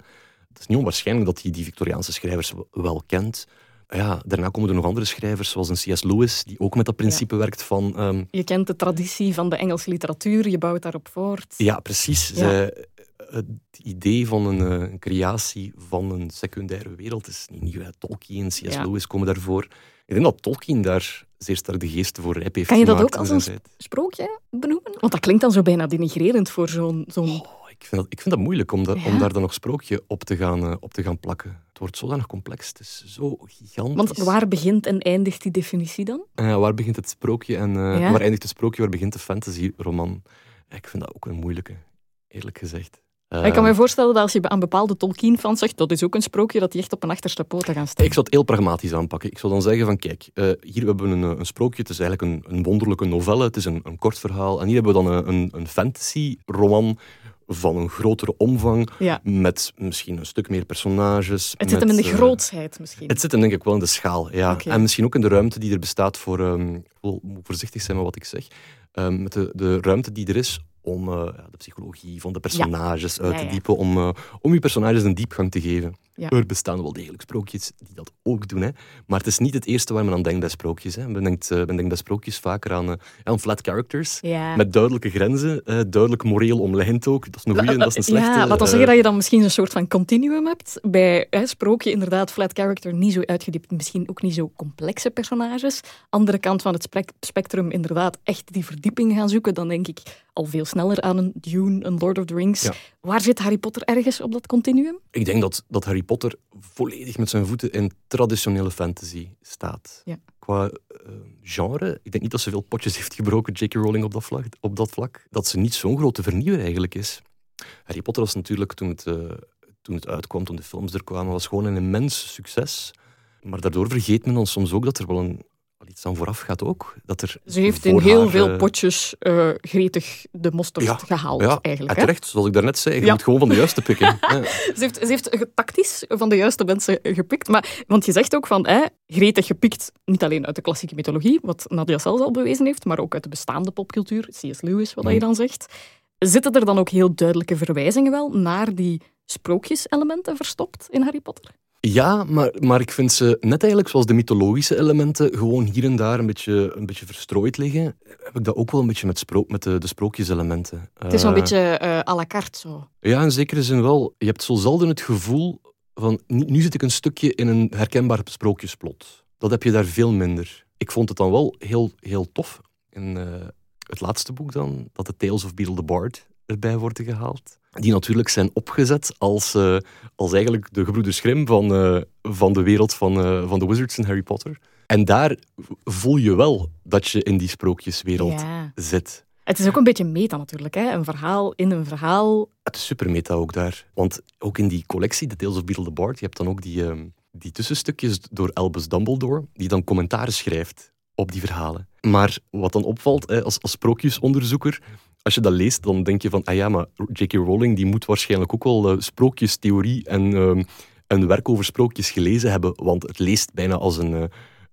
Het is niet onwaarschijnlijk dat hij die Victoriaanse schrijvers wel kent. Ja, daarna komen er nog andere schrijvers, zoals een C.S. Lewis, die ook met dat principe werkt van... Ehm, je kent de traditie van de Engelse literatuur, je bouwt daarop voort. Ja, precies. het idee van een, eh, een, creatie van een secundaire wereld is niet nieuw. Tolkien, C.S. Lewis komen daarvoor. Ik denk dat Tolkien daar zeer sterk de geest voor rep heeft Kan je dat ook als een sprookje benoemen? Want dat klinkt dan zo bijna denigrerend voor zo'n... zo'n... Oh, ik, vind dat, ik vind dat moeilijk om, om daar dan nog sprookje op te, gaan, uh, op te gaan plakken. Het wordt zodanig complex. Het is zo gigantisch. Want waar begint en eindigt die definitie dan? Uh, waar begint het sprookje en uh, waar eindigt het sprookje? Waar begint de fantasy-roman? Ik vind dat ook een moeilijke, eerlijk gezegd. ik kan me voorstellen dat als je aan bepaalde Tolkien-fans zegt, dat is ook een sprookje dat die echt op een achterste poten gaan staan. Ik zou het heel pragmatisch aanpakken. Ik zou dan zeggen van, kijk, uh, hier hebben we een, een, sprookje. Het is eigenlijk een, een wonderlijke novelle. Het is een, een kort verhaal. En hier hebben we dan een, een, een fantasy-roman van een grotere omvang, met misschien een stuk meer personages. Het zit hem in de uh, grootsheid misschien. Het zit hem denk ik wel in de schaal, ja. En misschien ook in de ruimte die er bestaat voor, um, ik wil voorzichtig zijn met wat ik zeg, um, met de, de ruimte die er is om uh, de psychologie van de personages uit te diepen, om, uh, om je personages een diepgang te geven. Er bestaan wel degelijk sprookjes die dat ook doen. Hè. Maar het is niet het eerste waar men aan denkt bij sprookjes. Hè. Men, denkt, uh, men denkt bij sprookjes vaker aan, uh, aan flat characters. Met duidelijke grenzen. Uh, duidelijk moreel omlijnd ook. Dat is een goede en dat is een slechte. Ja, laat dan zeggen dat je dan misschien een soort van continuum hebt. Bij hè, sprookje inderdaad, flat character, niet zo uitgediept. Misschien ook niet zo complexe personages. Andere kant van het spectrum inderdaad echt die verdieping gaan zoeken. Dan denk ik al veel sneller aan een Dune, een Lord of the Rings. Waar zit Harry Potter ergens op dat continuum? Ik denk dat, dat Harry Potter volledig met zijn voeten in traditionele fantasy staat. Ja. Qua uh, genre, ik denk niet dat ze veel potjes heeft gebroken, J.K. Rowling, op dat, vlak, op dat vlak. Dat ze niet zo'n grote vernieuwer eigenlijk is. Harry Potter was natuurlijk, toen het, uh, toen het uitkwam, toen de films er kwamen, was gewoon een immens succes. Maar daardoor vergeet men dan soms ook dat er wel een wat iets aan vooraf gaat ook. Dat er Ze heeft in heel veel eh, potjes uh, gretig de mosterd gehaald, ja, eigenlijk. terecht, zoals ik daarnet zei. Je ja. moet gewoon van de juiste pikken. <laughs> ze, heeft, ze heeft tactisch van de juiste mensen gepikt. Maar, want je zegt ook van, hè, gretig gepikt, niet alleen uit de klassieke mythologie, wat Nadia zelfs al bewezen heeft, maar ook uit de bestaande popcultuur, C.S. Lewis, wat mm. je dan zegt. Zitten er dan ook heel duidelijke verwijzingen wel naar die sprookjeselementen verstopt in Harry Potter? Ja, maar, maar ik vind ze net eigenlijk zoals de mythologische elementen gewoon hier en daar een beetje, een beetje verstrooid liggen. Heb ik dat ook wel een beetje met, sprook, met de, de sprookjeselementen. Het is zo'n uh, beetje uh, à la carte zo. Ja, in zekere zin wel. Je hebt zo zelden het gevoel van nu zit ik een stukje in een herkenbaar sprookjesplot. Dat heb je daar veel minder. Ik vond het dan wel heel, heel tof. In uh, het laatste boek dan, dat de Tales of Beetle the Bard erbij worden gehaald die natuurlijk zijn opgezet als, uh, als eigenlijk de gebroeders Grimm van, uh, van de wereld van, uh, van de Wizards en Harry Potter. En daar voel je wel dat je in die sprookjeswereld ja. zit. Het is ook een beetje meta natuurlijk, hè? een verhaal in een verhaal. Het is super meta ook daar. Want ook in die collectie, The Tales of Beetle the Bard, je hebt dan ook die, uh, die tussenstukjes door Albus Dumbledore, die dan commentaren schrijft op die verhalen. Maar wat dan opvalt als, als sprookjesonderzoeker, als je dat leest, dan denk je van, ah ja, maar J.K. Rowling die moet waarschijnlijk ook wel uh, sprookjestheorie en uh, een werk over sprookjes gelezen hebben, want het leest bijna als een, uh,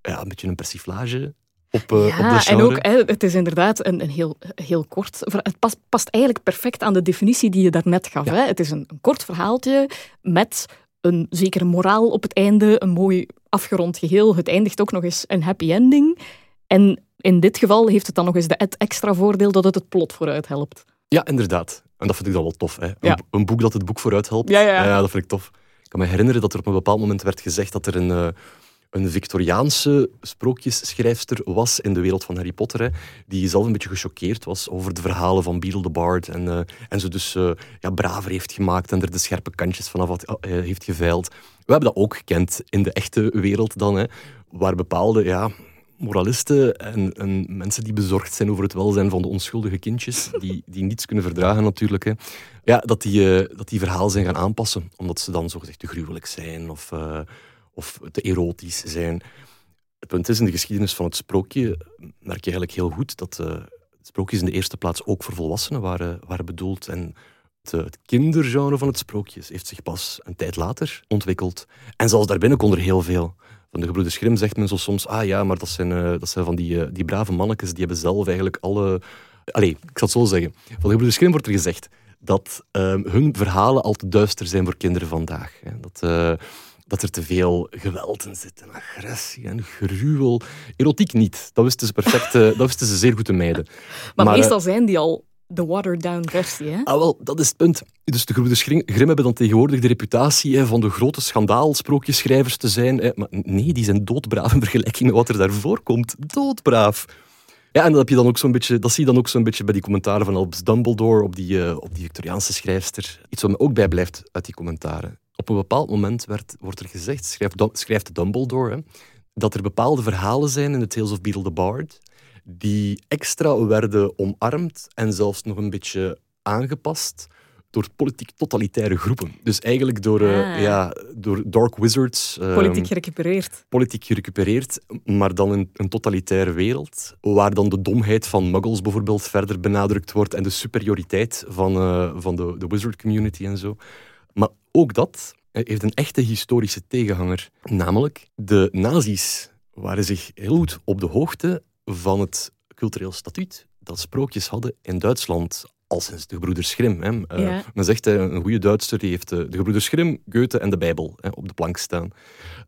ja, een beetje een persiflage op, uh, ja, op en ook, hè, het is inderdaad een, een heel, heel kort... Het past, past eigenlijk perfect aan de definitie die je daarnet gaf. Ja. Hè? Het is een, een kort verhaaltje met een zekere moraal op het einde, een mooi afgerond geheel. Het eindigt ook nog eens een happy ending. En in dit geval heeft het dan nog eens de extra voordeel dat het het plot vooruit helpt. Ja, inderdaad. En dat vind ik dan wel tof. Hè? Ja. Een, boek dat het boek vooruit helpt. Ja, ja. ja, dat vind ik tof. Ik kan me herinneren dat er op een bepaald moment werd gezegd dat er een, uh, een Victoriaanse sprookjesschrijfster was in de wereld van Harry Potter, hè, die zelf een beetje gechoqueerd was over de verhalen van Beedle the Bard en, uh, en ze dus uh, ja, braver heeft gemaakt en er de scherpe kantjes vanaf had, heeft geveild. We hebben dat ook gekend in de echte wereld dan, hè, waar bepaalde ja, moralisten en, en, mensen die bezorgd zijn over het welzijn van de onschuldige kindjes, die, die niets kunnen verdragen natuurlijk, hè, ja, dat, die, uh, dat die verhaal zijn gaan aanpassen, omdat ze dan zogezegd te gruwelijk zijn of, uh, of te erotisch zijn. Het punt is, in de geschiedenis van het sprookje merk je eigenlijk heel goed dat uh, sprookjes in de eerste plaats ook voor volwassenen waren, waren bedoeld. En het, het kindergenre van het sprookje heeft zich pas een tijd later ontwikkeld. En zelfs daarbinnen kon er heel veel. Van de gebroeders Grimm zegt men zo soms, ah ja, maar dat zijn, uh, dat zijn van die, uh, die brave mannetjes, die hebben zelf eigenlijk alle... Allee, ik zal het zo zeggen. Van de gebroeders Grimm wordt er gezegd dat uh, hun verhalen al te duister zijn voor kinderen vandaag. Hè. Dat, uh, dat er te veel geweld in zit, en agressie en gruwel. Erotiek niet, dat wisten ze perfect, dat wisten ze zeer goed te mijden. <laughs> Maar, maar meestal zijn die al de watered-down versie. Hè? Ah, wel, dat is het punt. Dus de gebroeders Grimm hebben dan tegenwoordig de reputatie hè, van de grote schandaalsprookjeschrijvers te zijn. Hè. Maar nee, die zijn doodbraaf in vergelijking met wat er daarvoor komt. Doodbraaf. Ja, en dat, heb je dan ook zo'n beetje, dat zie je dan ook zo'n beetje bij die commentaren van Albus Dumbledore op die, uh, op die Victoriaanse schrijfster. Iets wat me ook bijblijft uit die commentaren. Op een bepaald moment werd, wordt er gezegd, schrijft, schrijft Dumbledore, hè, dat er bepaalde verhalen zijn in The Tales of Beetle the Bard die extra werden omarmd en zelfs nog een beetje aangepast door politiek totalitaire groepen. Dus eigenlijk door, uh, ja, door dark wizards. Uh, politiek gerecupereerd. Politiek gerecupereerd, maar dan in een totalitaire wereld, waar dan de domheid van muggles bijvoorbeeld verder benadrukt wordt en de superioriteit van, uh, van de, de wizard community en zo. Maar ook dat heeft een echte historische tegenhanger. Namelijk, de nazi's waren zich heel goed op de hoogte van het cultureel statuut dat sprookjes hadden in Duitsland al sinds de gebroeders Grimm. Hè. Uh, Men zegt, een goede Duitser die heeft de gebroeders Grimm, Goethe en de Bijbel hè, op de plank staan.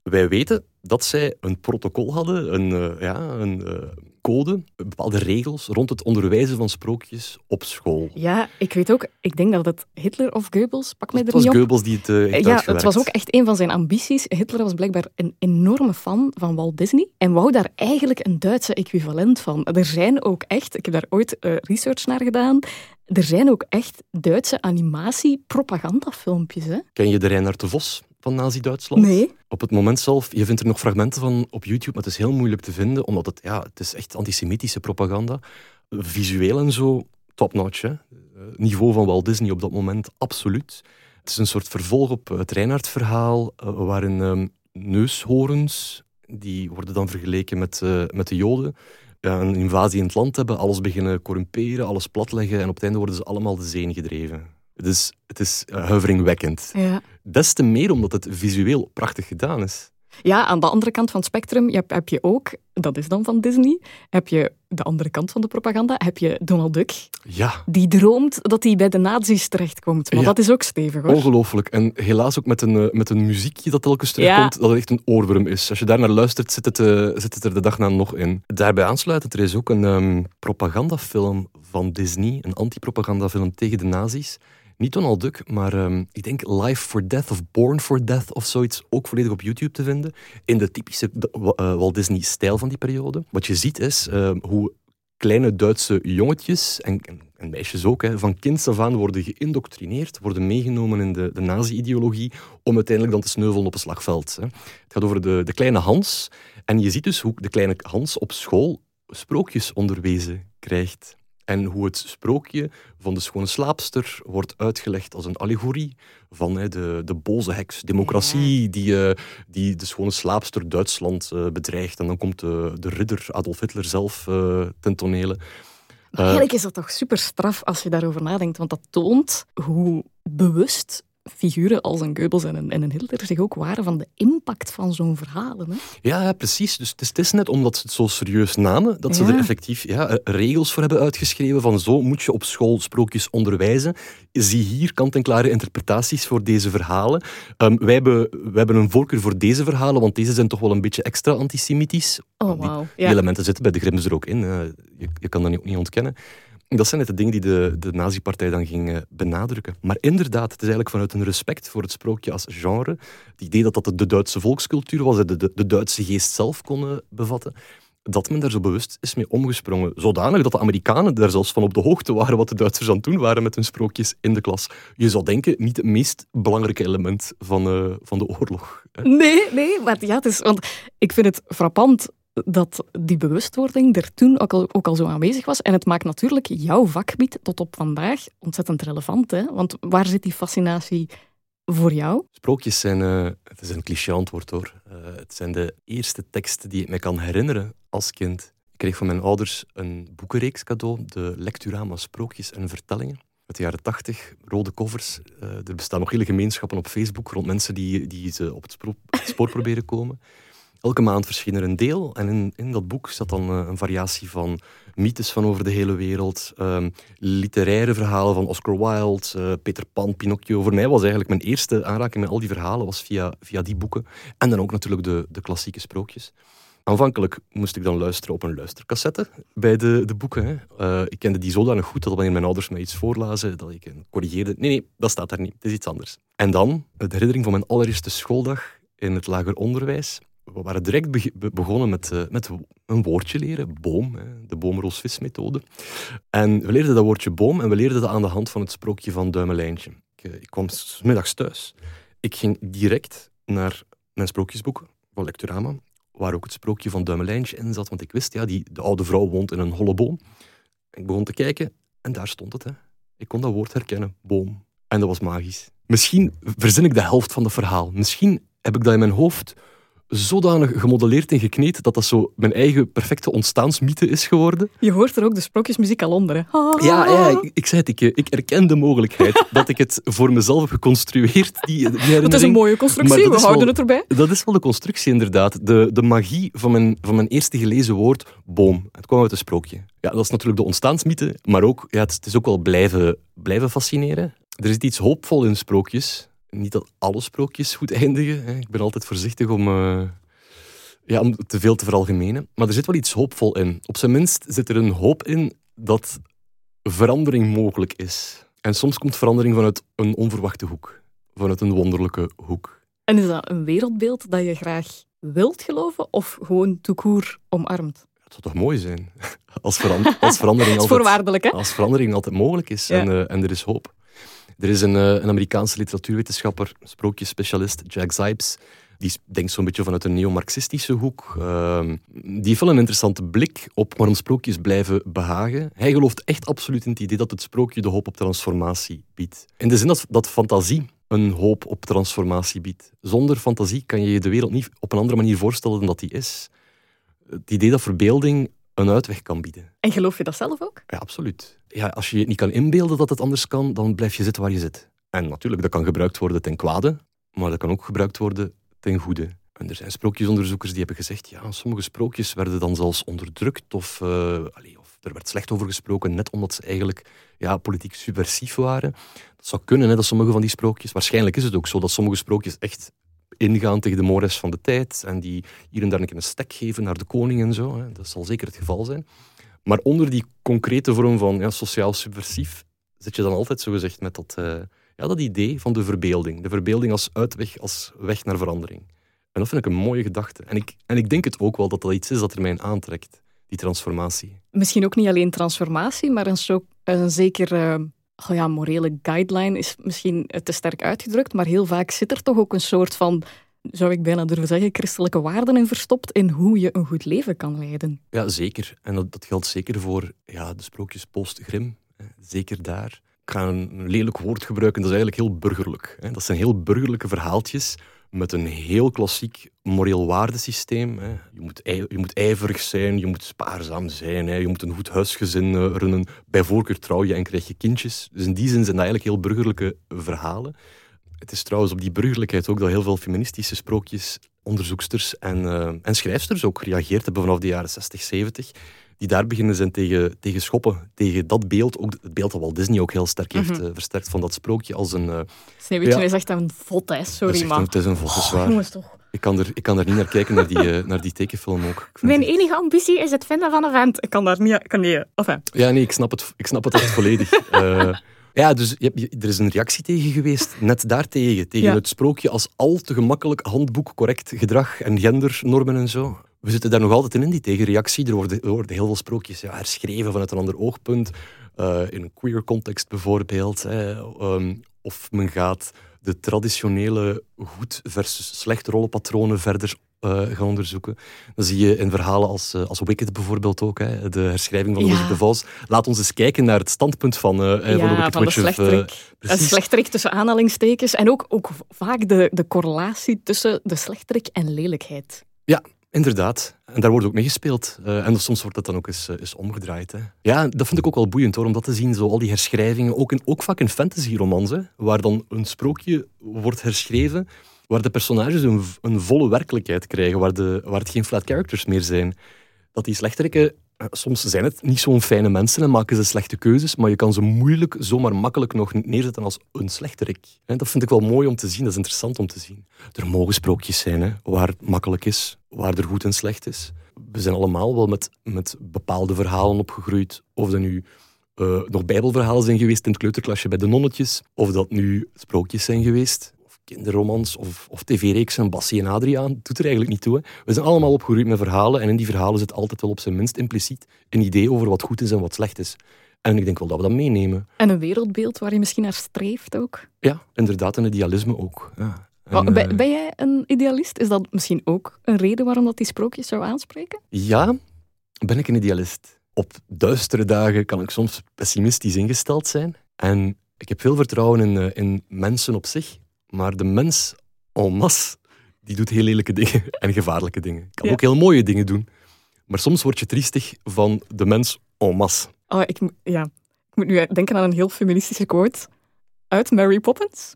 Wij weten dat zij een protocol hadden, een, uh, ja, een uh, code, bepaalde regels rond het onderwijzen van sprookjes op school. Ja, ik weet ook, ik denk dat het Hitler of Goebbels, pak mij er het niet was op. Goebbels die het uh, heeft Ja, het was ook echt een van zijn ambities. Hitler was blijkbaar een enorme fan van Walt Disney en wou daar eigenlijk een Duitse equivalent van. Er zijn ook echt, ik heb daar ooit uh, research naar gedaan, er zijn ook echt Duitse animatie-propagandafilmpjes. Ken je de Reinhard de Vos? Van Nazi-Duitsland. Nee. Op het moment zelf, je vindt er nog fragmenten van op YouTube, maar het is heel moeilijk te vinden, omdat het, ja, het is echt antisemitische propaganda. Visueel en zo, top-notch. Hè? Niveau van Walt Disney op dat moment, absoluut. Het is een soort vervolg op het Reinhard-verhaal, waarin um, neushoorns, die worden dan vergeleken met, uh, met de Joden, ja, een invasie in het land hebben, alles beginnen corrumperen, alles platleggen en op het einde worden ze allemaal de zee gedreven. Het is, het is uh, huiveringwekkend. Ja. Des te meer omdat het visueel prachtig gedaan is. Ja, aan de andere kant van het spectrum heb, heb je ook, dat is dan van Disney, heb je de andere kant van de propaganda, heb je Donald Duck. Ja. Die droomt dat hij bij de nazi's terechtkomt. Maar Ja. dat is ook stevig hoor. Ongelooflijk. En helaas ook met een, eh, met een muziekje dat telkens terugkomt, dat het echt een oorworm is. Als je daar naar luistert, zit het, eh, zit het er de dag na nog in. Daarbij aansluitend, er is ook een ehm, propagandafilm van Disney, een anti-propagandafilm tegen de nazi's. Niet Donald Duck, maar ehm, ik denk Life for Death of Born for Death of zoiets. Ook volledig op YouTube te vinden. In de typische uh, Walt Disney-stijl van die periode. Wat je ziet is ehm, hoe kleine Duitse jongetjes en, en, en meisjes ook, hè, van kinds af aan worden geïndoctrineerd, worden meegenomen in de, de nazi-ideologie, om uiteindelijk dan te sneuvelen op een slagveld. Hè. Het gaat over de, de kleine Hans. En je ziet dus hoe de kleine Hans op school sprookjes onderwezen krijgt. En hoe het sprookje van de schone slaapster wordt uitgelegd als een allegorie van hè, de, de boze heks, democratie, die, uh, die de schone slaapster Duitsland uh, bedreigt. En dan komt de, de ridder Adolf Hitler zelf uh, ten tonele. Maar eigenlijk is dat toch super straf als je daarover nadenkt, want dat toont hoe bewust figuren als een Goebbels en een, en een Hitler zich ook waren van de impact van zo'n verhalen. Hè? Ja, ja, precies. Dus het is, het is, net omdat ze het zo serieus namen, dat ze Ja. er effectief ja, regels voor hebben uitgeschreven van zo moet je op school sprookjes onderwijzen. Zie hier kant-en-klare interpretaties voor deze verhalen. Ehm, wij, hebben, wij hebben een voorkeur voor deze verhalen, want deze zijn toch wel een beetje extra antisemitisch. Oh, Die- wauw. Die Ja. elementen zitten bij de Grimms er ook in. je, je kan dat niet, niet ontkennen. Dat zijn net de dingen die de, de nazi-partij dan ging eh, benadrukken. Maar inderdaad, het is eigenlijk vanuit een respect voor het sprookje als genre, het idee dat dat de, Duitse volkscultuur was, de, de, de Duitse geest zelf kon bevatten, dat men daar zo bewust is mee omgesprongen. Zodanig dat de Amerikanen daar zelfs van op de hoogte waren wat de Duitsers aan het doen waren met hun sprookjes in de klas. Je zou denken, niet het meest belangrijke element van, eh, van de oorlog. Nee, nee, maar ja, het is, want ik vind het frappant dat die bewustwording er toen ook al, ook al zo aanwezig was. En het maakt natuurlijk jouw vakgebied tot op vandaag ontzettend relevant. Hè? Want waar zit die fascinatie voor jou? Sprookjes zijn, uh, het is een cliché antwoord hoor. Uh, het zijn de eerste teksten die ik me kan herinneren als kind. Ik kreeg van mijn ouders een boekenreeks cadeau, de Lecturama Sprookjes en Vertellingen. Uit de jaren tachtig, rode covers. Uh, er bestaan nog hele gemeenschappen op Facebook rond mensen die, die ze op het spoor, het spoor proberen komen. Elke maand verscheen er een deel en in, in dat boek zat dan uh, een variatie van mythes van over de hele wereld, um, literaire verhalen van Oscar Wilde, uh, Peter Pan, Pinocchio. Voor mij was eigenlijk mijn eerste aanraking met al die verhalen was via, via die boeken. En dan ook natuurlijk de, de klassieke sprookjes. Aanvankelijk moest ik dan luisteren op een luistercassette bij de, de boeken. Uh, ik kende die zodanig goed dat wanneer mijn ouders mij iets voorlazen, dat ik corrigeerde. Nee, nee, dat staat daar niet. Het is iets anders. En dan, de herinnering van mijn allereerste schooldag in het lager onderwijs. We waren direct begonnen met, uh, met een woordje leren, boom, hè, de boom-roos-vis-methode. En we leerden dat woordje boom en we leerden dat aan de hand van het sprookje van Duimelijntje. Ik, uh, ik kwam middags thuis. Ik ging direct naar mijn sprookjesboek van Lecturama waar ook het sprookje van Duimelijntje in zat. Want ik wist, ja, die, de oude vrouw woont in een holle boom. Ik begon te kijken en daar stond het. Hè. Ik kon dat woord herkennen, boom. En dat was magisch. Misschien verzin ik de helft van het verhaal. Misschien heb ik dat in mijn hoofd zodanig gemodelleerd en gekneed dat dat zo mijn eigen perfecte ontstaansmythe is geworden. Je hoort er ook de sprookjesmuziek al onder. Hè? Ja, ja ik, ik, zei het, ik, ik erken de mogelijkheid <laughs> dat ik het voor mezelf heb geconstrueerd. Die, is een mooie constructie, we houden het erbij. Dat is wel de constructie inderdaad. De, de magie van mijn, van mijn eerste gelezen woord, boom. Het kwam uit een sprookje. Ja, dat is natuurlijk de ontstaansmythe, maar ook, ja, het, het is ook wel blijven, blijven fascineren. Er is iets hoopvol in sprookjes niet dat alle sprookjes goed eindigen. Hè. Ik ben altijd voorzichtig om, uh, ja, om te veel te veralgemenen. Maar er zit wel iets hoopvol in. Op zijn minst zit er een hoop in dat verandering mogelijk is. En soms komt verandering vanuit een onverwachte hoek. Vanuit een wonderlijke hoek. En is dat een wereldbeeld dat je graag wilt geloven of gewoon toekoer omarmt? Het zou toch mooi zijn <laughs> als, verander als verandering, <laughs> altijd, hè? als verandering altijd mogelijk is en, uh, en er is hoop. Er is een, uh, een Amerikaanse literatuurwetenschapper, sprookjesspecialist, Jack Zipes, die denkt zo'n beetje vanuit een neo-marxistische hoek. Uh, die heeft wel een interessante blik op waarom sprookjes blijven behagen. Hij gelooft echt absoluut in het idee dat het sprookje de hoop op transformatie biedt. In de zin dat, dat fantasie een hoop op transformatie biedt. Zonder fantasie kan je je de wereld niet op een andere manier voorstellen dan dat die is. Het idee dat verbeelding een uitweg kan bieden. En geloof je dat zelf ook? Ja, absoluut. Ja, als je je niet kan inbeelden dat het anders kan, dan blijf je zitten waar je zit. En natuurlijk, dat kan gebruikt worden ten kwade, maar dat kan ook gebruikt worden ten goede. En er zijn sprookjesonderzoekers die hebben gezegd, ja, sommige sprookjes werden dan zelfs onderdrukt of, allez, of er werd slecht over gesproken, net omdat ze eigenlijk ja, politiek subversief waren. Dat zou kunnen, hè, dat sommige van die sprookjes, waarschijnlijk is het ook zo, dat sommige sprookjes echt ingaan tegen de mores van de tijd en die hier en daar een, een stek geven naar de koning en zo. Hè. Dat zal zeker het geval zijn. Maar onder die concrete vorm van ja, sociaal subversief zit je dan altijd zo gezegd met dat, uh, ja, dat idee van de verbeelding. De verbeelding als uitweg, als weg naar verandering. En dat vind ik een mooie gedachte. En ik, en ik denk het ook wel dat dat iets is dat er mij aantrekt, die transformatie. Misschien ook niet alleen transformatie, maar een, zo, een zeker oh ja, morele guideline is misschien te sterk uitgedrukt, maar heel vaak zit er toch ook een soort van zou ik bijna durven zeggen, christelijke waarden in verstopt in hoe je een goed leven kan leiden. Ja, zeker. En dat, geldt zeker voor ja, de sprookjes post-Grim. Zeker daar. Ik ga een lelijk woord gebruiken, dat is eigenlijk heel burgerlijk. Dat zijn heel burgerlijke verhaaltjes met een heel klassiek moreel waardesysteem. Je moet, je moet ijverig zijn, je moet spaarzaam zijn, je moet een goed huisgezin eh, runnen. Bij voorkeur trouw je en krijg je kindjes. Dus in die zin zijn dat eigenlijk heel burgerlijke verhalen. Het is trouwens op die burgerlijkheid ook dat heel veel feministische sprookjes, onderzoeksters en, uh, en schrijfsters ook gereageerd hebben vanaf de jaren 60, 70 die daar beginnen zijn tegen, tegen schoppen. Tegen dat beeld, ook het beeld dat Walt Disney ook heel sterk heeft uh, versterkt van dat sprookje als een... Uh, Sneeuwwitje ja, is echt een vod, hè. Sorry, man. Het is een vod, is waar. Ik kan, er, ik kan er niet naar kijken, naar die, uh, naar die tekenfilm ook. Mijn enige ambitie is het vinden van een vent. Ik kan daar niet... Kan niet enfin. Ja, nee, ik snap het, ik snap het echt volledig. <laughs> Ja, dus je, je, er is een reactie tegen geweest, net daartegen. Tegen het sprookje als al te gemakkelijk handboek, correct gedrag en gendernormen en zo. We zitten daar nog altijd in, in die tegenreactie. Er worden, er worden heel veel sprookjes ja, herschreven vanuit een ander oogpunt. Uh, in een queer context bijvoorbeeld. Hè. Um, of men gaat de traditionele goed versus slecht rollenpatronen verder uh, gaan onderzoeken. Dan zie je in verhalen als, uh, als Wicked bijvoorbeeld ook, hè, de herschrijving van Elizabeth ja. Vos. Laat ons eens kijken naar het standpunt van, uh, ja, van de Wicked van de slechterik. Een slechterik tussen aanhalingstekens. En ook, ook vaak de, de correlatie tussen de slechterik en lelijkheid. Ja, Inderdaad, en daar wordt ook mee gespeeld. Uh, en soms wordt dat dan ook eens, eens omgedraaid. Hè. Ja, dat vind ik ook wel boeiend hoor, om dat te zien, zo al die herschrijvingen, ook, in, ook vaak in fantasy-romans, waar dan een sprookje wordt herschreven waar de personages een, een volle werkelijkheid krijgen, waar, de, waar het geen flat characters meer zijn. Dat die slechteriken, eh, soms zijn het niet zo'n fijne mensen en maken ze slechte keuzes, maar je kan ze moeilijk, zomaar makkelijk nog neerzetten als een slechterik. Dat vind ik wel mooi om te zien, dat is interessant om te zien. Er mogen sprookjes zijn hè, waar het makkelijk is, waar er goed en slecht is. We zijn allemaal wel met, met bepaalde verhalen opgegroeid, of dat nu uh, nog bijbelverhalen zijn geweest in het kleuterklasje bij de nonnetjes, of dat nu sprookjes zijn geweest kinderromans of, of tv-reeksen, Bassie en Adriaan, doet er eigenlijk niet toe. Hè. We zijn allemaal opgegroeid met verhalen en in die verhalen zit altijd wel op zijn minst impliciet een idee over wat goed is en wat slecht is. En ik denk wel dat we dat meenemen. En een wereldbeeld waar je misschien naar streeft ook? Ja, inderdaad, een idealisme ook. Ja. En, ben, eh, ben, jij een idealist? Is dat misschien ook een reden waarom dat die sprookjes zou aanspreken? Ja, ben ik een idealist. Op duistere dagen kan ik soms pessimistisch ingesteld zijn. En ik heb veel vertrouwen in, eh, in mensen op zich. Maar de mens en masse, die doet heel lelijke dingen <laughs> en gevaarlijke dingen. Kan ook heel mooie dingen doen. Maar soms word je triestig van de mens en masse. Oh, ik, ja. ik moet nu denken aan een heel feministische quote uit Mary Poppins.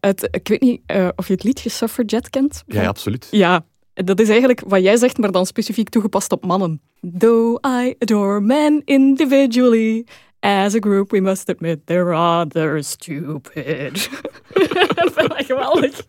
Uit, ik weet niet uh, of je het liedje Suffragette kent. Ja, ja, absoluut. Ja, dat is eigenlijk wat jij zegt, maar dan specifiek toegepast op mannen. Though I adore men individually, As a group, we must admit they're rather stupid. <laughs> dat vind ik geweldig.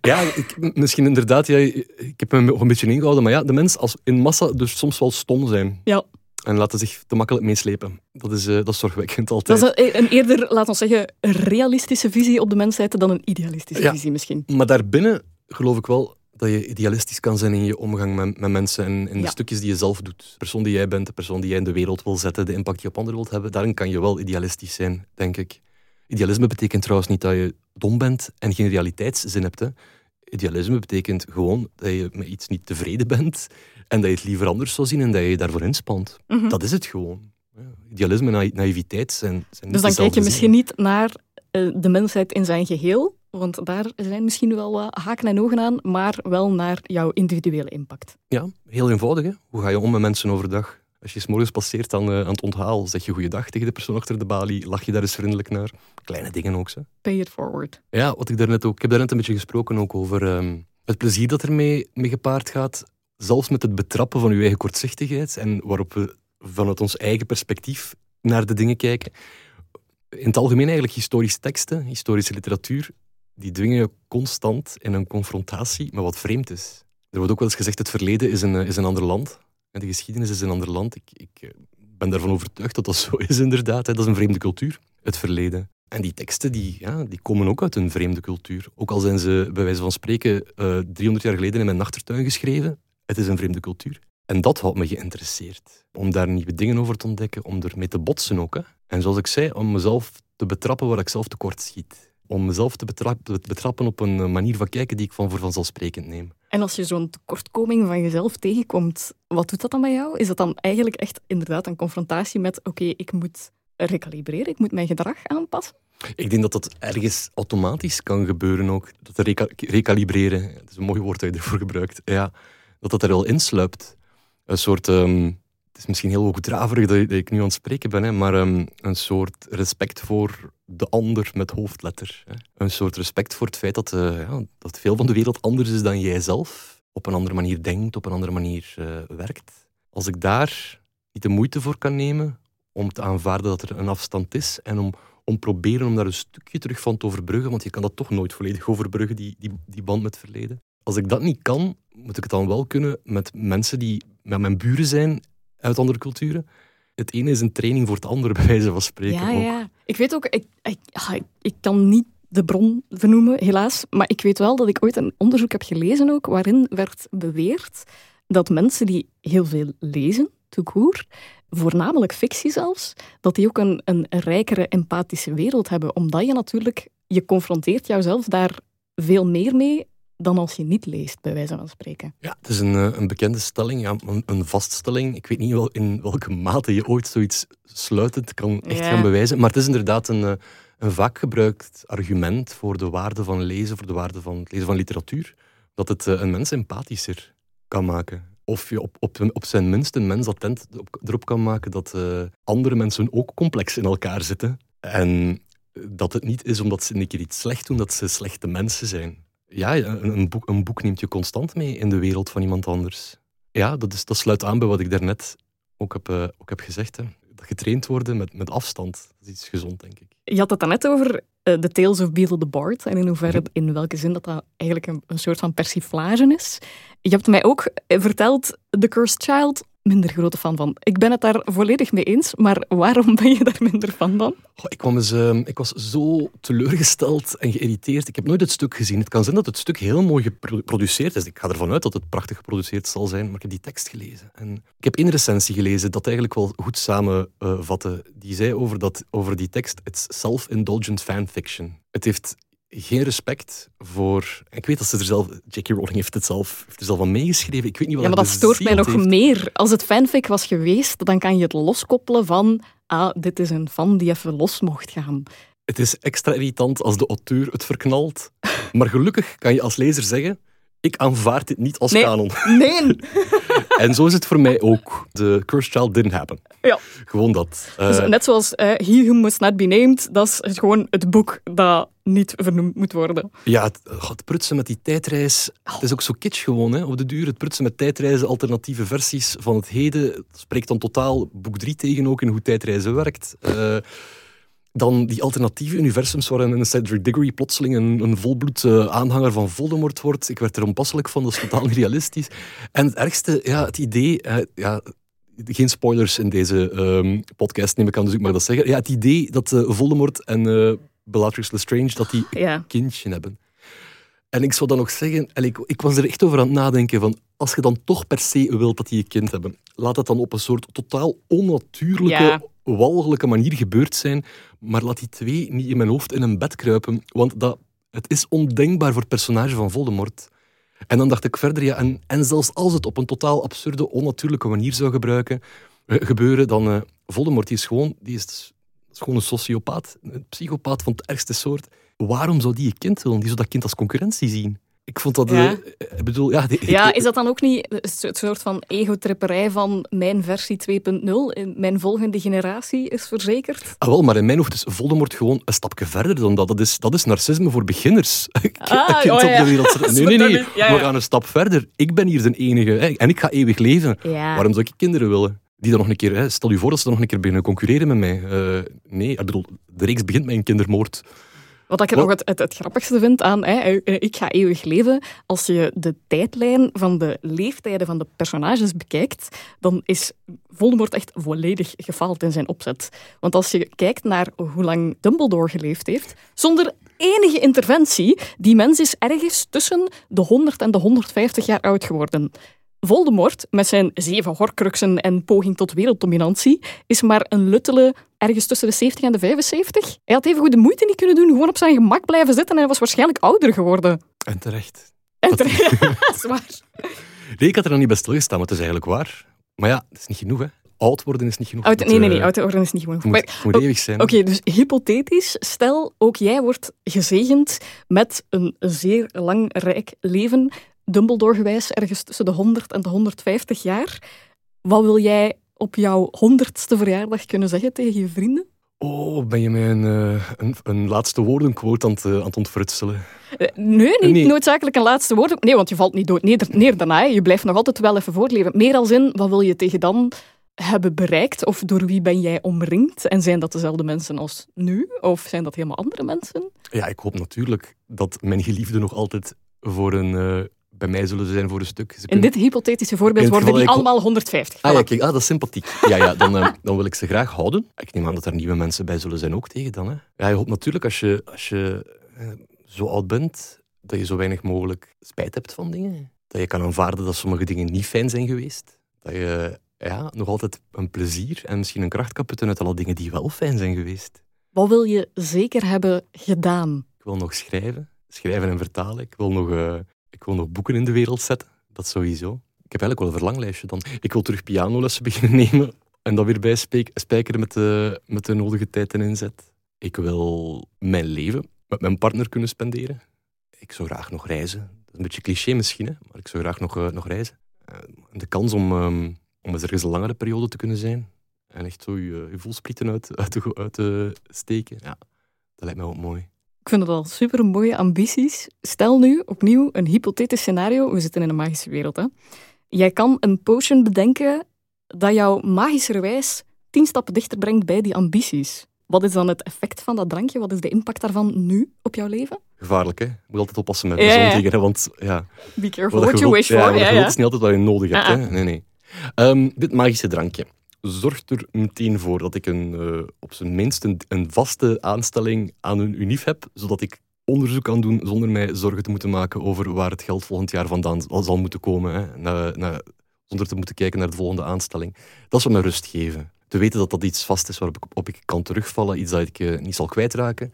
Ja, ik, misschien inderdaad. Ja, ik heb me nog een beetje ingehouden. Maar ja, de mens als in massa dus soms wel stom zijn. Ja. En laten zich te makkelijk meeslepen. Dat is, uh, dat is zorgwekkend altijd. Dat is een, eerder, laten we zeggen, realistische visie op de mensheid dan een idealistische visie misschien. Maar daarbinnen geloof ik wel dat je idealistisch kan zijn in je omgang met, met mensen en in de stukjes die je zelf doet. De persoon die jij bent, de persoon die jij in de wereld wil zetten, de impact die je op anderen wilt hebben, daarin kan je wel idealistisch zijn, denk ik. Idealisme betekent trouwens niet dat je dom bent en geen realiteitszin hebt. Hè. Idealisme betekent gewoon dat je met iets niet tevreden bent en dat je het liever anders zou zien en dat je je daarvoor inspant. Mhm. Dat is het gewoon. Idealisme en naïviteit zijn, zijn Dus dan kijk je misschien niet naar eh, de mensheid in zijn geheel, want daar zijn misschien wel haken en ogen aan, maar wel naar jouw individuele impact. Ja, heel eenvoudig. Hè? Hoe ga je om met mensen overdag? Als je s morgens passeert aan, uh, aan het onthaal, zeg je goeiedag tegen de persoon achter de balie, lach je daar eens vriendelijk naar. Kleine dingen ook. Zo. Pay it forward. Ja, wat ik daarnet ook... Ik heb daarnet een beetje gesproken ook over ehm, het plezier dat ermee mee gepaard gaat. Zelfs met het betrappen van je eigen kortzichtigheid en waarop we vanuit ons eigen perspectief naar de dingen kijken. In het algemeen eigenlijk historische teksten, historische literatuur, die dwingen je constant in een confrontatie met wat vreemd is. Er wordt ook wel eens gezegd, het verleden is een, is een ander land. En de geschiedenis is een ander land. Ik, ik eh, ben daarvan overtuigd dat dat zo <laughs> is, inderdaad. Dat is een vreemde cultuur, het verleden. En die teksten die, ja, die komen ook uit een vreemde cultuur. Ook al zijn ze, bij wijze van spreken, uh, eh, 300 jaar geleden in mijn achtertuin geschreven. Het is een vreemde cultuur. En dat houdt me geïnteresseerd. Om daar nieuwe dingen over te ontdekken, om ermee te botsen ook. Hè. En zoals ik zei, om mezelf te betrappen waar ik zelf tekort schiet om mezelf te betrappen op een manier van kijken die ik van voor vanzelfsprekend neem. En als je zo'n tekortkoming van jezelf tegenkomt, wat doet dat dan bij jou? Is dat dan eigenlijk echt inderdaad een confrontatie met oké, ik moet recalibreren, ik moet mijn gedrag aanpassen? Ik denk dat dat ergens automatisch kan gebeuren ook. Dat reca recalibreren, dat is een mooi woord dat je ervoor gebruikt, ja, dat dat er wel insluipt. Een soort ehm, is misschien heel hoogdraverig dat, dat ik nu aan het spreken ben, hè, maar um, een soort respect voor de ander met hoofdletter. Hè. Een soort respect voor het feit dat, uh, ja, dat veel van de wereld anders is dan jijzelf. Op een andere manier denkt, op een andere manier uh, werkt. Als ik daar niet de moeite voor kan nemen om te aanvaarden dat er een afstand is en om, om proberen om daar een stukje terug van te overbruggen, want je kan dat toch nooit volledig overbruggen, die, die, die band met verleden. Als ik dat niet kan, moet ik het dan wel kunnen met mensen die met mijn buren zijn uit andere culturen. Het ene is een training voor het andere, <laughs> bij wijze van spreken. Ja, ja. Ik weet ook, ik, ik, ik kan niet de bron vernoemen, helaas. Maar ik weet wel dat ik ooit een onderzoek heb gelezen ook, waarin werd beweerd dat mensen die heel veel lezen, tout voornamelijk fictie zelfs, dat die ook een, een rijkere empathische wereld hebben. Omdat je natuurlijk, je confronteert jouzelf daar veel meer mee dan als je niet leest, bij wijze van spreken. Ja, het is een, eh, een bekende stelling, ja, een, een vaststelling. Ik weet niet wel in welke mate je ooit zoiets sluitend kan echt Ja. gaan bewijzen. Maar het is inderdaad een, eh, een vaak gebruikt argument voor de waarde van lezen, voor de waarde van het lezen van literatuur. Dat het eh, een mens empathischer kan maken. Of je op, op, op zijn minst een mens attent op- erop kan maken dat andere mensen ook complex in elkaar zitten. En dat het niet is omdat ze een keer iets slecht doen, dat ze slechte mensen zijn. Ja, een, een, boek, een boek neemt je constant mee in de wereld van iemand anders. Ja, dat, is, dat sluit aan bij wat ik daarnet ook heb, eh, ook heb gezegd. Hè. Dat getraind worden met, met afstand, dat is iets gezond, denk ik. Je had het net over eh, de Tales of Beetle the Bard en in hoeverre, in welke zin dat dat eigenlijk een, een soort van persiflage is. Je hebt mij ook eh, verteld, The Cursed Child, minder grote fan van. Ik ben het daar volledig mee eens, maar waarom ben je daar minder van? Goh, ik, kwam eens, ehm, ik was zo teleurgesteld en geïrriteerd. Ik heb nooit het stuk gezien. Het kan zijn dat het stuk heel mooi geproduceerd is. Ik ga ervan uit dat het prachtig geproduceerd zal zijn, maar ik heb die tekst gelezen. En ik heb één recensie gelezen dat eigenlijk wel goed samenvatte. die zei over, dat, over die tekst, it's self-indulgent fanfiction. Het heeft geen respect voor... Ik weet dat ze er zelf... J.K. Rowling heeft het zelf, heeft er zelf van meegeschreven. Ik weet niet wat Ja, maar dat stoort mij nog heeft. meer. Als het fanfic was geweest, dan kan je het loskoppelen van ah, dit is een fan die even los mocht gaan. Het is extra irritant als de auteur het verknalt. Maar gelukkig kan je als lezer zeggen: ik aanvaard dit niet als Nee. kanon. Nee! <laughs> <laughs> En zo is het voor mij ook. The Cursed Child didn't happen. Ja. Gewoon dat. Eh, Dus net zoals eh, He Who Must Not Be Named, dat is gewoon het boek dat niet vernoemd moet worden. ja, het, oh, het prutsen met die tijdreis. Het is ook zo kitsch gewoon, hè, op de duur. Het prutsen met tijdreizen, alternatieve versies van het heden. Het spreekt dan totaal boek 3 tegen ook in hoe tijdreizen werkt. Eh, dan die alternatieve universums waarin een Cedric Diggory plotseling een, een volbloed eh, aanhanger van Voldemort wordt. Ik werd er onpasselijk van, dat is totaal <laughs> niet realistisch. En het ergste, ja, het idee... eh, ja, geen spoilers in deze ehm, podcast, neem ik aan, dus ik mag dat zeggen. Ja, het idee dat eh, Voldemort en Bellatrix Lestrange dat die Ja. een kindje hebben. En ik zou dan nog zeggen, en ik, ik was er echt over aan het nadenken van, als je dan toch per se wilt dat die een kind hebben, laat dat dan op een soort totaal onnatuurlijke, Ja. Walgelijke manier gebeurd zijn, maar laat die twee niet in mijn hoofd in een bed kruipen, want dat, het is ondenkbaar voor het personage van Voldemort. En dan dacht ik verder, ja, en, en zelfs als het op een totaal absurde, onnatuurlijke manier zou gebruiken, eh, gebeuren, dan eh Voldemort die is gewoon, die is, is gewoon een sociopaat, een psychopaat van het ergste soort. Waarom zou die een kind willen? Die zou dat kind als concurrentie zien. Ik vond dat... Ja. eh, ik bedoel, ja, die- Ja, is dat dan ook niet een soort van egotripperij van mijn versie 2.0? Mijn volgende generatie is verzekerd? Ah, wel, maar in mijn hoofd is Voldemort gewoon een stapje verder dan dat. Dat is, dat is narcisme voor beginners. <laughs> Ah, kind oh op ja. de wereld. <laughs> Nee, nee, nee. ja, We ja. gaan een stap verder. Ik ben hier de enige. Hè, en ik ga eeuwig leven. Ja. Waarom zou ik kinderen willen? Die dan nog een keer... Hè, stel je voor dat ze dan nog een keer beginnen concurreren met mij. Eh, nee, ik bedoel, de reeks begint met een kindermoord. Wat ik Wat? nog het, het, het grappigste vind aan hè, eh, Ik ga eeuwig leven, als je de tijdlijn van de leeftijden van de personages bekijkt, dan is Voldemort echt volledig gefaald in zijn opzet. Want als je kijkt naar hoe lang Dumbledore geleefd heeft, zonder enige interventie, die mens is ergens tussen de 100 en de 150 jaar oud geworden. Voldemort, met zijn zeven horcruxen en poging tot werelddominantie, is maar een luttele ergens tussen de 70 en de 75. Hij had even goed de moeite niet kunnen doen, gewoon op zijn gemak blijven zitten en hij was waarschijnlijk ouder geworden. En terecht. En terecht- <laughs> dat is waar. Nee, ik had er nog niet bij stilgestaan, maar het is eigenlijk waar. Maar ja, het is niet genoeg, hè. Oud worden is niet genoeg. Oud, Het, nee, nee, eh, nee, oud worden is niet. Het moet, Maar- moet eeuwig zijn. Oké, dus hypothetisch, stel ook jij wordt gezegend met een zeer lang rijk leven, Dumbledore-gewijs, ergens tussen de 100 en de 150 jaar. Wat wil jij op jouw honderdste verjaardag kunnen zeggen tegen je vrienden? Oh, ben je mij een, eh, een, een laatste woordenquote aan het, eh, aan het ontfrutselen? Eh, Nee, niet Nee. noodzakelijk een laatste woord. Nee, want je valt niet dood neer, neer daarna. hè. Je blijft nog altijd wel even voortleven. Meer als in, wat wil je tegen dan hebben bereikt? Of door wie ben jij omringd? En zijn dat dezelfde mensen als nu? Of zijn dat helemaal andere mensen? Ja, ik hoop natuurlijk dat mijn geliefden nog altijd voor een, bij mij zullen zijn voor een stuk. Ze In dit hypothetische voorbeeld worden die ik- allemaal 150. Ah ja, kijk, ah, dat is sympathiek. Ja, ja dan, eh, dan wil ik ze graag houden. Ik neem aan dat er nieuwe mensen bij zullen zijn ook tegen dan. Hè. Ja, je hoopt natuurlijk als je, als je eh, zo oud bent, dat je zo weinig mogelijk spijt hebt van dingen. Dat je kan aanvaarden dat sommige dingen niet fijn zijn geweest. Dat je ja, nog altijd een plezier en misschien een kracht kan putten uit alle dingen die wel fijn zijn geweest. Wat wil je zeker hebben gedaan? Ik wil nog schrijven. Schrijven en vertalen. Ik wil nog... eh, ik wil nog boeken in de wereld zetten. Dat sowieso. Ik heb eigenlijk wel een verlanglijstje dan. Ik wil terug pianolessen <laughs> beginnen nemen en dat weer bijspijkeren met de, met de nodige tijd en inzet. Ik wil mijn leven met mijn partner kunnen spenderen. Ik zou graag nog reizen. Dat is een beetje cliché misschien, maar ik zou graag nog, uh, nog reizen. Uh, de kans om, um, om eens ergens een langere periode te kunnen zijn en echt zo je, je voelsprieten uit, uit, uit te steken, ja, dat lijkt mij ook mooi. Ik vind het al super mooie ambities. Stel nu opnieuw een hypothetisch scenario. We zitten in een magische wereld. Hè? Jij kan een potion bedenken dat jou magischerwijs tien stappen dichter brengt bij die ambities. Wat is dan het effect van dat drankje? Wat is de impact daarvan nu op jouw leven? Gevaarlijk, hè? Je moet altijd oppassen met gezondheden, ja. want ja... Be careful what you wish for. Ja, ja, ja. is niet altijd wat je nodig hebt, hè? Nee, nee. Um, dit magische drankje zorgt er meteen voor dat ik een, uh, op zijn minst een, vaste aanstelling aan een UNIF heb, zodat ik onderzoek kan doen zonder mij zorgen te moeten maken over waar het geld volgend jaar vandaan zal moeten komen. Hè? Zonder te moeten kijken naar de volgende aanstelling. Dat zou me rust geven. Te weten dat dat iets vast is waarop ik, op ik kan terugvallen, iets dat ik uh, niet zal kwijtraken.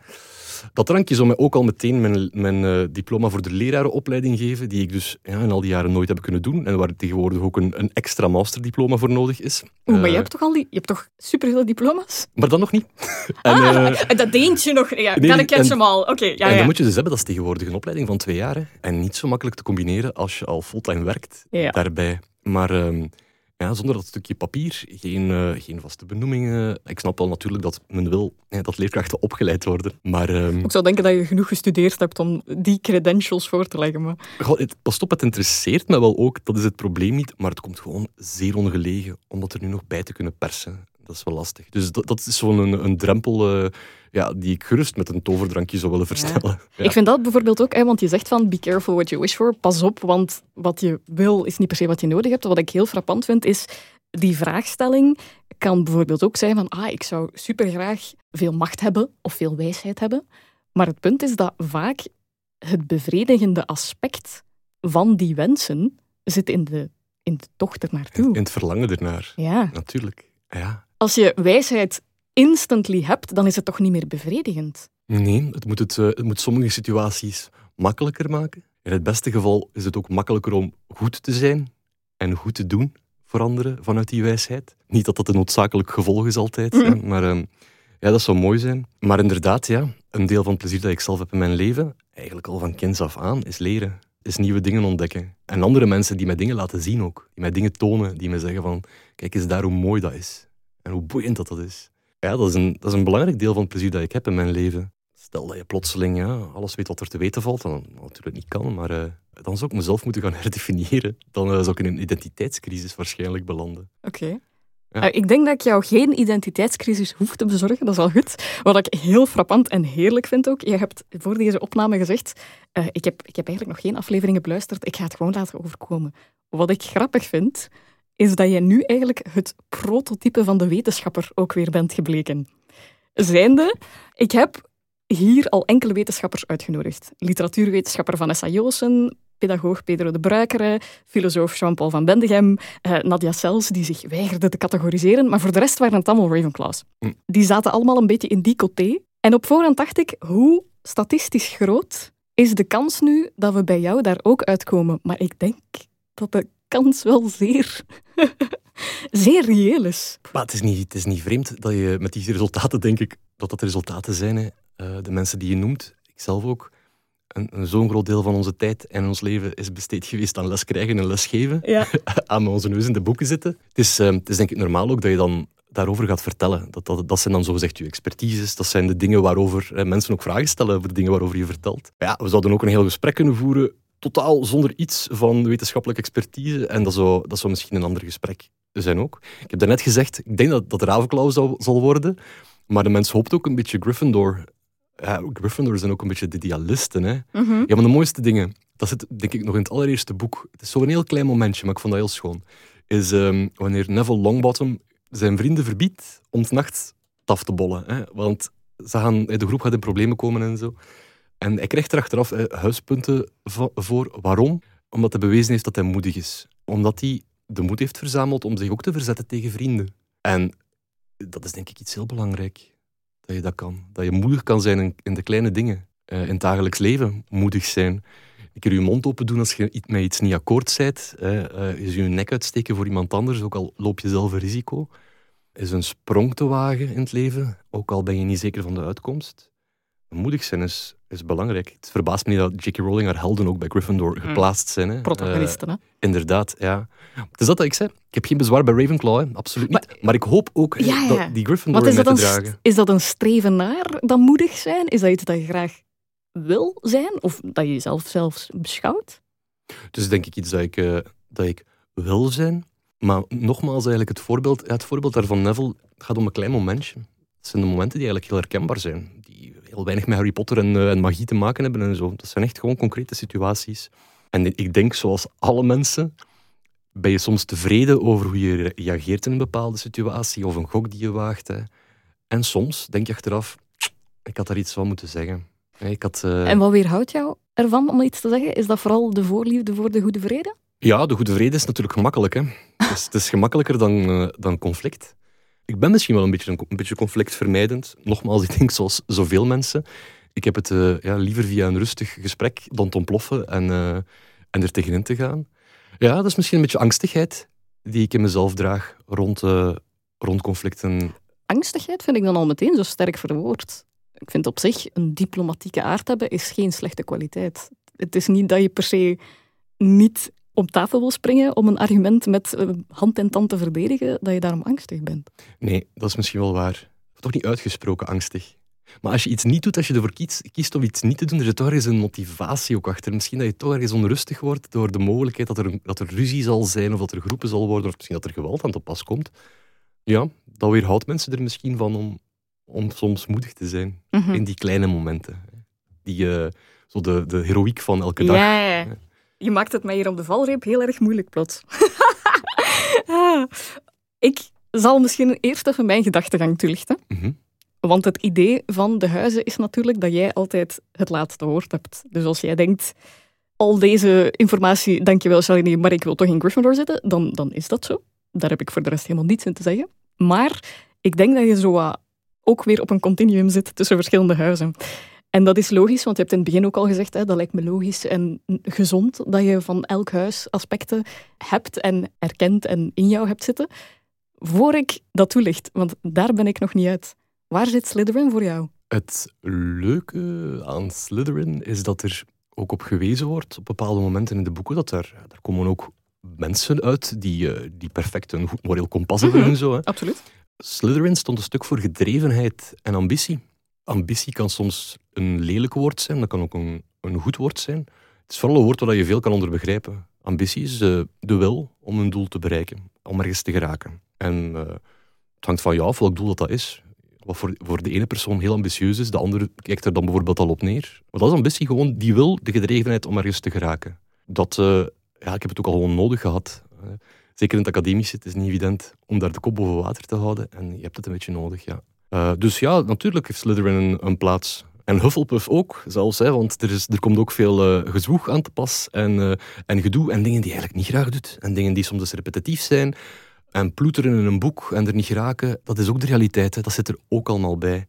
Dat drankje zou mij ook al meteen mijn, mijn uh, diploma voor de lerarenopleiding geven, die ik dus ja, in al die jaren nooit heb kunnen doen en waar tegenwoordig ook een, een extra masterdiploma voor nodig is. Oeh, maar je eh, hebt toch al die, je hebt toch superveel diploma's? Maar dan nog niet. <laughs> en, ah, uh, dat deent je nog. Ja, nee, ik catch hem al. Oké, okay, ja, en dan ja. moet je dus hebben, dat is tegenwoordig een opleiding van twee jaar. Hè, en niet zo makkelijk te combineren als je al fulltime werkt ja. daarbij. Maar um, ja, zonder dat stukje papier, geen, uh, geen vaste benoemingen. Ik snap wel natuurlijk dat men wil ja, dat leerkrachten opgeleid worden. Maar, um... Ik zou denken dat je genoeg gestudeerd hebt om die credentials voor te leggen. Maar... Goh, het, pas op, het interesseert me wel ook. Dat is het probleem niet. Maar het komt gewoon zeer ongelegen om dat er nu nog bij te kunnen persen. Dat is wel lastig. Dus dat, dat is zo'n een, een drempel uh, ja, die ik gerust met een toverdrankje zou willen verstellen. Ja. <laughs> Ik vind dat bijvoorbeeld ook, hè, want je zegt van be careful what you wish for. Pas op, want wat je wil is niet per se wat je nodig hebt. Wat ik heel frappant vind, is die vraagstelling kan bijvoorbeeld ook zijn van ah, ik zou supergraag veel macht hebben of veel wijsheid hebben. Maar het punt is dat vaak het bevredigende aspect van die wensen zit in de, in de tocht ernaartoe. In het verlangen ernaar. Ja. Natuurlijk. Ja. Als je wijsheid instantly hebt, dan is het toch niet meer bevredigend? Nee, het moet, het, het moet sommige situaties makkelijker maken. In het beste geval is het ook makkelijker om goed te zijn en goed te doen voor anderen vanuit die wijsheid. Niet dat dat een noodzakelijk gevolg is altijd, mm -hmm. maar um, ja, dat zou mooi zijn. Maar inderdaad, ja, een deel van het plezier dat ik zelf heb in mijn leven, eigenlijk al van kinds af aan, is leren. Is nieuwe dingen ontdekken. En andere mensen die mij dingen laten zien ook. Die mij dingen tonen, die mij zeggen van, kijk eens daar hoe mooi dat is. En hoe boeiend dat dat is. Ja, dat is, een, dat is een belangrijk deel van het plezier dat ik heb in mijn leven. Stel dat je plotseling ja, alles weet wat er te weten valt, dan natuurlijk niet kan, maar uh, dan zou ik mezelf moeten gaan <laughs> herdefiniëren. Dan uh, zou ik in een identiteitscrisis waarschijnlijk belanden. Oké. Okay. Ja. Uh, ik denk dat ik jou geen identiteitscrisis hoef te bezorgen, dat is al goed. Wat ik heel frappant en heerlijk vind ook, je hebt voor deze opname gezegd, ik, heb, ik heb eigenlijk nog geen afleveringen beluisterd, ik ga het gewoon laten overkomen. Wat ik grappig vind, is dat je nu eigenlijk het prototype van de wetenschapper ook weer bent gebleken. Zijnde, ik heb hier al enkele wetenschappers uitgenodigd. Literatuurwetenschapper Vanessa Joosen, pedagoog Pedro de Bruikere, filosoof Jean-Paul van Bendegem, eh, Nadia Sels, die zich weigerde te categoriseren, maar voor de rest waren het allemaal Ravenclaws. Hm. Die zaten allemaal een beetje in die coté. En op voorhand dacht ik, hoe statistisch groot is de kans nu dat we bij jou daar ook uitkomen? Maar ik denk dat de kans wel zeer, <laughs> zeer reëel is. Maar het is, niet, het is niet vreemd dat je met die resultaten, denk ik, dat dat resultaten zijn. Hè. Uh, de mensen die je noemt, ikzelf ook, een, een zo'n groot deel van onze tijd en ons leven is besteed geweest aan les krijgen en lesgeven. Ja. <laughs> aan onze neus in de boeken zitten. Het is, uh, het is denk ik normaal ook dat je dan daarover gaat vertellen. Dat, dat, dat zijn dan zogezegd je expertises. Dat zijn de dingen waarover eh, mensen ook vragen stellen over de dingen waarover je vertelt. Ja, we zouden ook een heel gesprek kunnen voeren totaal zonder iets van wetenschappelijke expertise. En dat zou, dat zou misschien een ander gesprek zijn ook. Ik heb daarnet gezegd, ik denk dat dat Ravenclaw zal, zal worden. Maar de mens hoopt ook een beetje Gryffindor. Ja, Gryffindor zijn ook een beetje de idealisten. Hè? Mm -hmm. Ja, maar de mooiste dingen, dat zit denk ik nog in het allereerste boek. Het is zo'n heel klein momentje, maar ik vond dat heel schoon. Is um, wanneer Neville Longbottom zijn vrienden verbiedt om nachts taf te bollen. Hè? Want ze gaan, de groep gaat in problemen komen en zo. En hij krijgt er achteraf eh, huispunten voor. Waarom? Omdat hij bewezen heeft dat hij moedig is. Omdat hij de moed heeft verzameld om zich ook te verzetten tegen vrienden. En dat is denk ik iets heel belangrijk. Dat je dat kan. Dat je moedig kan zijn in, de kleine dingen. Uh, in het dagelijks leven moedig zijn. een keer je mond open doen als je met iets niet akkoord bent. Uh, is je nek uitsteken voor iemand anders, ook al loop je zelf een risico. Is een sprong te wagen in het leven, ook al ben je niet zeker van de uitkomst. Moedig zijn is, is belangrijk. Het verbaast me niet dat J.K. Rowling haar helden ook bij Gryffindor hmm. geplaatst zijn. Hè. Protagonisten, hè? Inderdaad, ja. Het is dat dat ik zei. Ik heb geen bezwaar bij Ravenclaw, hè. absoluut niet. Maar, ik hoop ook dat die Gryffindor is dat, te dragen. Is dat een streven naar dat moedig zijn? Is dat iets dat je graag wil zijn? Of dat je jezelf zelfs beschouwt? Dus denk ik iets dat ik, uh, dat ik wil zijn. Maar nogmaals, eigenlijk het voorbeeld, ja, het voorbeeld daarvan Neville gaat om een klein momentje. Het zijn de momenten die eigenlijk heel herkenbaar zijn. Heel weinig met Harry Potter en, uh, en magie te maken hebben en zo. Dat zijn echt gewoon concrete situaties. En ik denk, zoals alle mensen, ben je soms tevreden over hoe je reageert in een bepaalde situatie of een gok die je waagt. Hè. En soms denk je achteraf, ik had daar iets van moeten zeggen. Ik had, uh... En wat weerhoudt jou ervan om iets te zeggen? Is dat vooral de voorliefde voor de goede vrede? Ja, de goede vrede is natuurlijk gemakkelijk. Hè. het, is, het is gemakkelijker dan, uh, dan conflict. Ik ben misschien wel een beetje, een, beetje conflictvermijdend. Nogmaals, ik denk zoals zoveel mensen. Ik heb het uh, ja, liever via een rustig gesprek dan te ontploffen en, en er tegenin te gaan. Ja, dat is misschien een beetje angstigheid die ik in mezelf draag rond, rond conflicten. Angstigheid vind ik dan al meteen zo sterk verwoord ik vind op zich een diplomatieke aard hebben is geen slechte kwaliteit. Het is niet dat je per se niet op tafel wil springen om een argument met eh, hand en tand te verdedigen, dat je daarom angstig bent. Nee, dat is misschien wel waar. Toch niet uitgesproken angstig. Maar als je iets niet doet, als je ervoor kiest, kiest om iets niet te doen, er zit toch ergens een motivatie ook achter. Misschien dat je toch ergens onrustig wordt door de mogelijkheid dat er, dat er ruzie zal zijn, of dat er groepen zal worden, of misschien dat er geweld aan te pas komt. Ja, dat weerhoudt mensen er misschien van om, om soms moedig te zijn mhm. in die kleine momenten. Die, uh, zo de, de heroïek van elke dag. Ja, je maakt het mij hier op de valreep heel erg moeilijk plots. <laughs> ik zal misschien eerst even mijn gedachtegang toelichten. Mhm. Want het idee van de huizen is natuurlijk dat jij altijd het laatste woord hebt. Dus als jij denkt, al deze informatie, dankjewel Shalini, maar ik wil toch in Gryffindor zitten, dan, dan is dat zo. Daar heb ik voor de rest helemaal niets in te zeggen. Maar ik denk dat je zo ook weer op een continuum zit tussen verschillende huizen. En dat is logisch, want je hebt in het begin ook al gezegd, hè, dat lijkt me logisch en gezond dat je van elk huis aspecten hebt en erkent en in jou hebt zitten. Voor ik dat toelicht, want daar ben ik nog niet uit. Waar zit Slytherin voor jou? Het leuke aan Slytherin is dat er ook op gewezen wordt op bepaalde momenten in de boeken dat er, er komen ook mensen uit die, eh, die perfect een goed moreel kompas hebben mhm. en zo. Hè. Absoluut. Slytherin stond een stuk voor gedrevenheid en ambitie. Ambitie kan soms een lelijk woord zijn, dat kan ook een, een goed woord zijn. Het is vooral een woord waar je veel kan onder begrijpen. Ambitie is uh, de wil om een doel te bereiken, om ergens te geraken. En uh, het hangt van jou af welk doel dat, dat is. Wat voor, voor de ene persoon heel ambitieus is, de andere kijkt er dan bijvoorbeeld al op neer. Maar dat is ambitie gewoon, die wil, de gedrevenheid om ergens te geraken. Dat, uh, ja, ik heb het ook al gewoon nodig gehad zeker in het academische, het is niet evident om daar de kop boven water te houden. En je hebt het een beetje nodig, ja. Uh, dus ja, natuurlijk heeft Slytherin een, plaats. En Hufflepuff ook, zelfs, hè, want er, is, er komt ook veel uh, gezwoeg aan te pas en, uh, en gedoe en dingen die je eigenlijk niet graag doet. En dingen die soms dus repetitief zijn. En ploeteren in een boek en er niet geraken, dat is ook de realiteit. Hè. Dat zit er ook allemaal bij.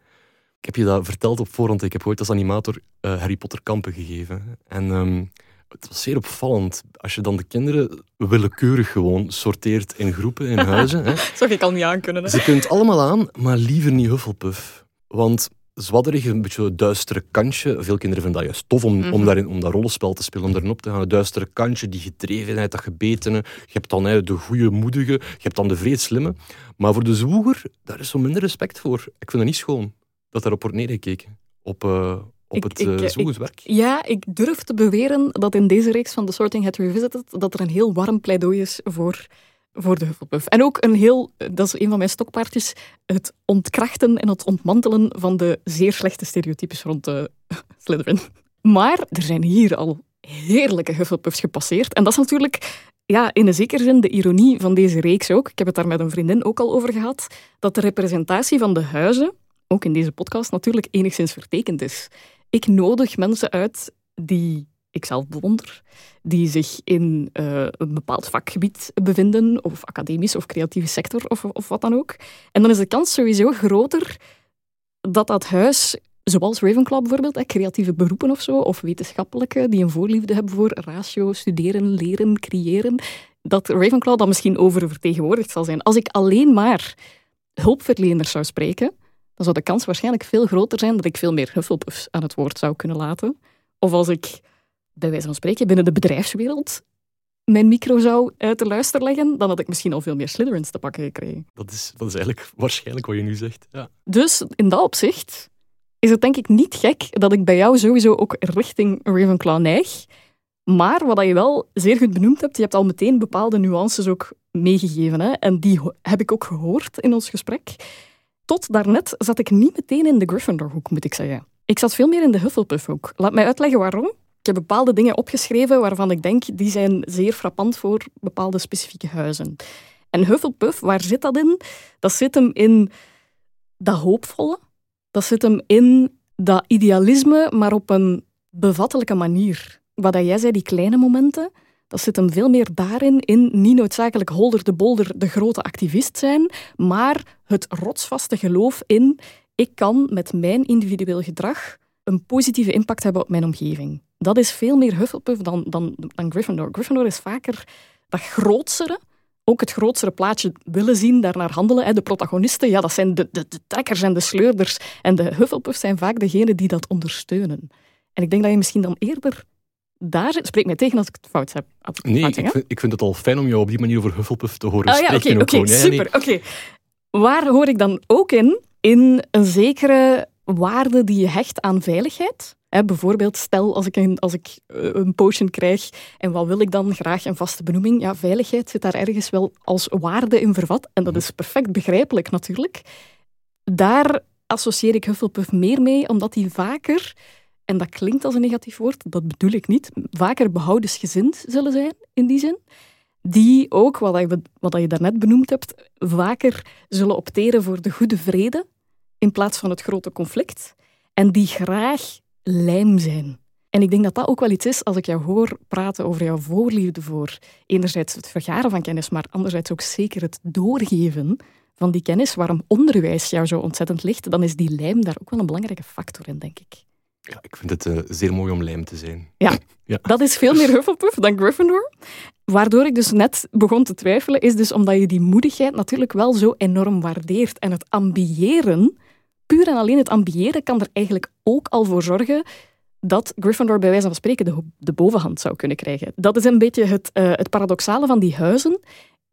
Ik heb je dat verteld op voorhand. Ik heb ooit als animator Harry Potter kampen gegeven. En um, het was zeer opvallend. Als je dan de kinderen willekeurig gewoon sorteert in groepen, in huizen. hè. <laughs> Zou ik al niet aankunnen. Hè? Ze kunt allemaal aan, maar liever niet Hufflepuff. Want zwadderig, een beetje een duistere kantje. Veel kinderen vinden dat juist tof om, om, mhm. daarin, om dat rollenspel te spelen, om daarin op te gaan. Een duistere kantje, die gedrevenheid, dat gebetene. Je hebt dan hè, de goede moedige, je hebt dan de vreed slimme. Maar voor de zwoeger, daar is zo minder respect voor. Ik vind het niet schoon dat daarop wordt neergekeken. Op, uh, op het uh, werk. Ja, ik durf te beweren dat in deze reeks van The Sorting Hat Revisited dat er een heel warm pleidooi is voor, voor de Hufflepuff. En ook een heel, dat is een van mijn stokpaardjes, het ontkrachten en het ontmantelen van de zeer slechte stereotypes rond de <laughs> Slytherin. Maar er zijn hier al heerlijke Hufflepuffs gepasseerd. En dat is natuurlijk ja, in een zekere zin de ironie van deze reeks ook. Ik heb het daar met een vriendin ook al over gehad. Dat de representatie van de huizen, ook in deze podcast natuurlijk, enigszins vertekend is. Ik nodig mensen uit die ik zelf bewonder, die zich in uh, een bepaald vakgebied bevinden, of academisch of creatieve sector of, of wat dan ook. En dan is de kans sowieso groter dat dat huis zoals Ravenclaw bijvoorbeeld, creatieve beroepen of zo, of wetenschappelijke, die een voorliefde hebben voor ratio, studeren, leren, creëren, dat Ravenclaw dan misschien oververtegenwoordigd zal zijn. Als ik alleen maar hulpverleners zou spreken, dan zou de kans waarschijnlijk veel groter zijn dat ik veel meer Hufflepuffs aan het woord zou kunnen laten. Of als ik, bij wijze van spreken, binnen de bedrijfswereld mijn micro zou uit de luister leggen, dan had ik misschien al veel meer Slytherins te pakken gekregen. Dat is, dat is eigenlijk waarschijnlijk wat je nu zegt. Ja. Dus in dat opzicht is het denk ik niet gek dat ik bij jou sowieso ook richting Ravenclaw neig. Maar wat je wel zeer goed benoemd hebt, je hebt al meteen bepaalde nuances ook meegegeven. Hè? En die heb ik ook gehoord in ons gesprek. Tot daarnet zat ik niet meteen in de Gryffindor-hoek, moet ik zeggen. Ik zat veel meer in de Hufflepuff-hoek. Laat mij uitleggen waarom. Ik heb bepaalde dingen opgeschreven waarvan ik denk die zijn zeer frappant voor bepaalde specifieke huizen. En Hufflepuff, waar zit dat in? Dat zit hem in dat hoopvolle. Dat zit hem in dat idealisme, maar op een bevattelijke manier. Wat jij zei, die kleine momenten, dat zit hem veel meer daarin, in niet noodzakelijk holder de bolder de grote activist zijn, maar het rotsvaste geloof in ik kan met mijn individueel gedrag een positieve impact hebben op mijn omgeving. Dat is veel meer Hufflepuff dan, dan, dan Gryffindor. Gryffindor is vaker dat grootsere, ook het grootste plaatje willen zien, daarnaar handelen. De protagonisten, ja, dat zijn de, de, de trekkers en de sleurders. En de Hufflepuffs zijn vaak degenen die dat ondersteunen. En ik denk dat je misschien dan eerder daar spreek mij tegen als ik het fout heb. nee, ik, vind, ik, vind, het al fijn om jou op die manier over Hufflepuff te horen oh, ja, spreken. Oké, okay, super. Oké. Waar hoor ik dan ook in? In een zekere waarde die je hecht aan veiligheid. bijvoorbeeld, stel als ik, een, als ik eh, een potion krijg en wat wil ik dan graag een vaste benoeming? Ja, veiligheid zit daar ergens wel als waarde in vervat. En dat is perfect begrijpelijk natuurlijk. Daar associeer ik Hufflepuff meer mee, omdat die vaker en dat klinkt als een negatief woord, dat bedoel ik niet, vaker behoudensgezind zullen zijn in die zin, die ook, wat je, wat je daarnet benoemd hebt, vaker zullen opteren voor de goede vrede in plaats van het grote conflict en die graag lijm zijn. En ik denk dat dat ook wel iets is als ik jou hoor praten over jouw voorliefde voor enerzijds het vergaren van kennis, maar anderzijds ook zeker het doorgeven van die kennis, waarom onderwijs jou zo ontzettend ligt, dan is die lijm daar ook wel een belangrijke factor in, denk ik. Ja, ik vind het uh, zeer mooi om lijm te zijn. Ja, <laughs> ja, dat is veel meer Hufflepuff dan Gryffindor. Waardoor ik dus net begon te twijfelen, is dus omdat je die moedigheid natuurlijk wel zo enorm waardeert. En het ambiëren, puur en alleen het ambiëren, kan er eigenlijk ook al voor zorgen dat Gryffindor bij wijze van spreken de, de bovenhand zou kunnen krijgen. Dat is een beetje het, uh, het paradoxale van die huizen.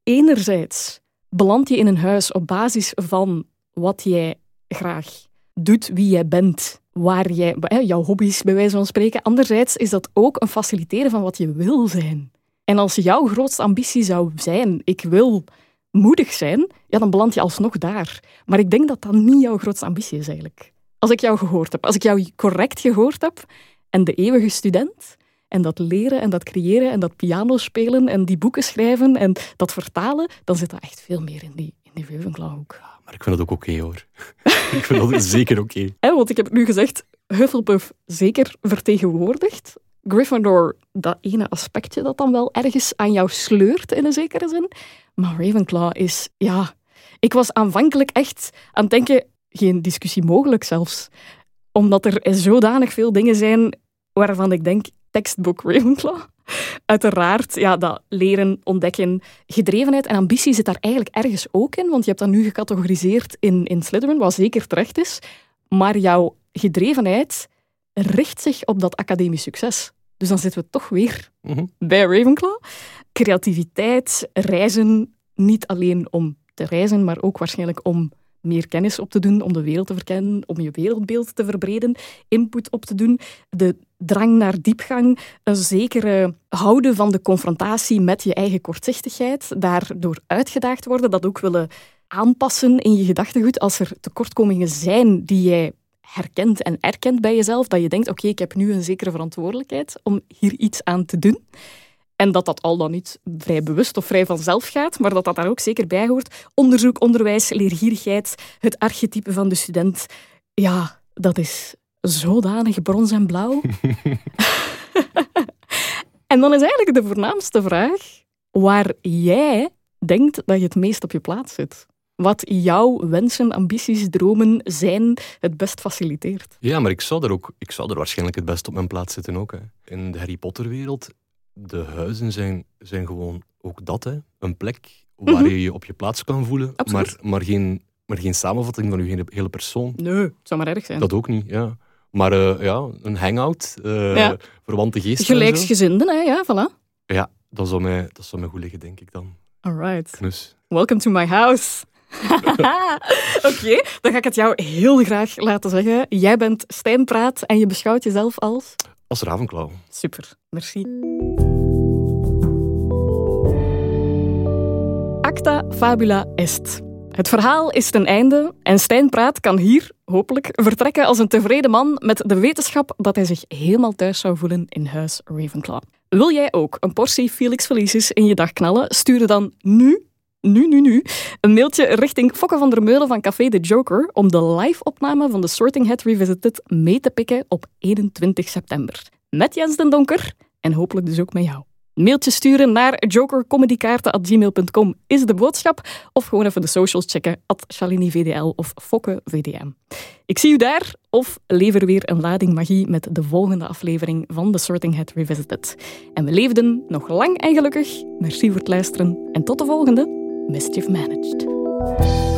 Enerzijds beland je in een huis op basis van wat jij graag doet, wie jij bent waar jij, jouw hobby's bij wijze van spreken. Anderzijds is dat ook een faciliteren van wat je wil zijn. En als jouw grootste ambitie zou zijn, ik wil moedig zijn, ja, dan beland je alsnog daar. Maar ik denk dat dat niet jouw grootste ambitie is eigenlijk. Als ik jou gehoord heb, als ik jou correct gehoord heb en de eeuwige student en dat leren en dat creëren en dat piano spelen en die boeken schrijven en dat vertalen, dan zit dat echt veel meer in die, in die. Maar ik vind dat ook oké hoor. <laughs> ik vind dat <laughs> zeker oké. Okay. Want ik heb nu gezegd, Hufflepuff zeker vertegenwoordigd. Gryffindor, dat ene aspectje dat dan wel ergens aan jou sleurt in een zekere zin. Maar Ravenclaw is, ja... Ik was aanvankelijk echt aan het denken, geen discussie mogelijk zelfs. Omdat er zodanig veel dingen zijn waarvan ik denk, tekstboek Ravenclaw. Uiteraard, ja, dat leren, ontdekken, gedrevenheid en ambitie zit daar eigenlijk ergens ook in, want je hebt dat nu gecategoriseerd in, in Slytherin, wat zeker terecht is. Maar jouw gedrevenheid richt zich op dat academisch succes. Dus dan zitten we toch weer mhm. bij Ravenclaw. Creativiteit, reizen, niet alleen om te reizen, maar ook waarschijnlijk om meer kennis op te doen, om de wereld te verkennen, om je wereldbeeld te verbreden, input op te doen, de drang naar diepgang, een zekere houden van de confrontatie met je eigen kortzichtigheid, daardoor uitgedaagd worden, dat ook willen aanpassen in je gedachtegoed als er tekortkomingen zijn die jij herkent en erkent bij jezelf, dat je denkt, oké, ik heb nu een zekere verantwoordelijkheid om hier iets aan te doen. En dat dat al dan niet vrij bewust of vrij vanzelf gaat, maar dat dat daar ook zeker bij hoort. Onderzoek, onderwijs, leergierigheid, het archetype van de student. Ja, dat is zodanig brons en blauw. <laughs> en dan is eigenlijk de voornaamste vraag waar jij denkt dat je het meest op je plaats zit. wat jouw wensen, ambities, dromen zijn, het best faciliteert. Ja, maar ik zou er, ook, ik zou er waarschijnlijk het best op mijn plaats zitten ook. Hè. In de Harry Potter-wereld, de huizen zijn, zijn gewoon ook dat. Hè. Een plek waar Mhm. je je op je plaats kan voelen, Absoluut. maar, maar, geen, maar geen samenvatting van je hele, persoon. Nee, het zou maar erg zijn. Dat ook niet, ja. Maar eh, ja, een hangout, Ja. verwante geesten. Gelijksgezinden, hè? Ja, voilà. Ja, dat zou, mij, dat zou mij goed liggen, denk ik dan. Alright. Knus. Welcome to my house. <laughs> Oké, dan ga ik het jou heel graag laten zeggen. Jij bent Stijn Praat en je beschouwt jezelf als... Als Ravenclaw. Super, merci. Acta fabula est. Het verhaal is ten einde en Stijn Praat kan hier, hopelijk, vertrekken als een tevreden man met de wetenschap dat hij zich helemaal thuis zou voelen in huis Ravenclaw. Wil jij ook een portie Felix Felicis in je dag knallen? Stuur dan nu, nu, nu, nu, een mailtje richting Fokke van der Meulen van Café de Joker om de live-opname van de Sorting Hat Revisited mee te pikken op 21 september. Met Jens den Donker en hopelijk dus ook met jou. Mailtje sturen naar jokercomedykaarten.gmail.com is de boodschap. Of gewoon even de socials checken, at ShaliniVDL of Fokke VDM. Ik zie u daar, of lever weer een lading magie met de volgende aflevering van The Sorting Hat Revisited. En we leefden nog lang en gelukkig. Merci voor het luisteren en tot de volgende. Mischief Managed.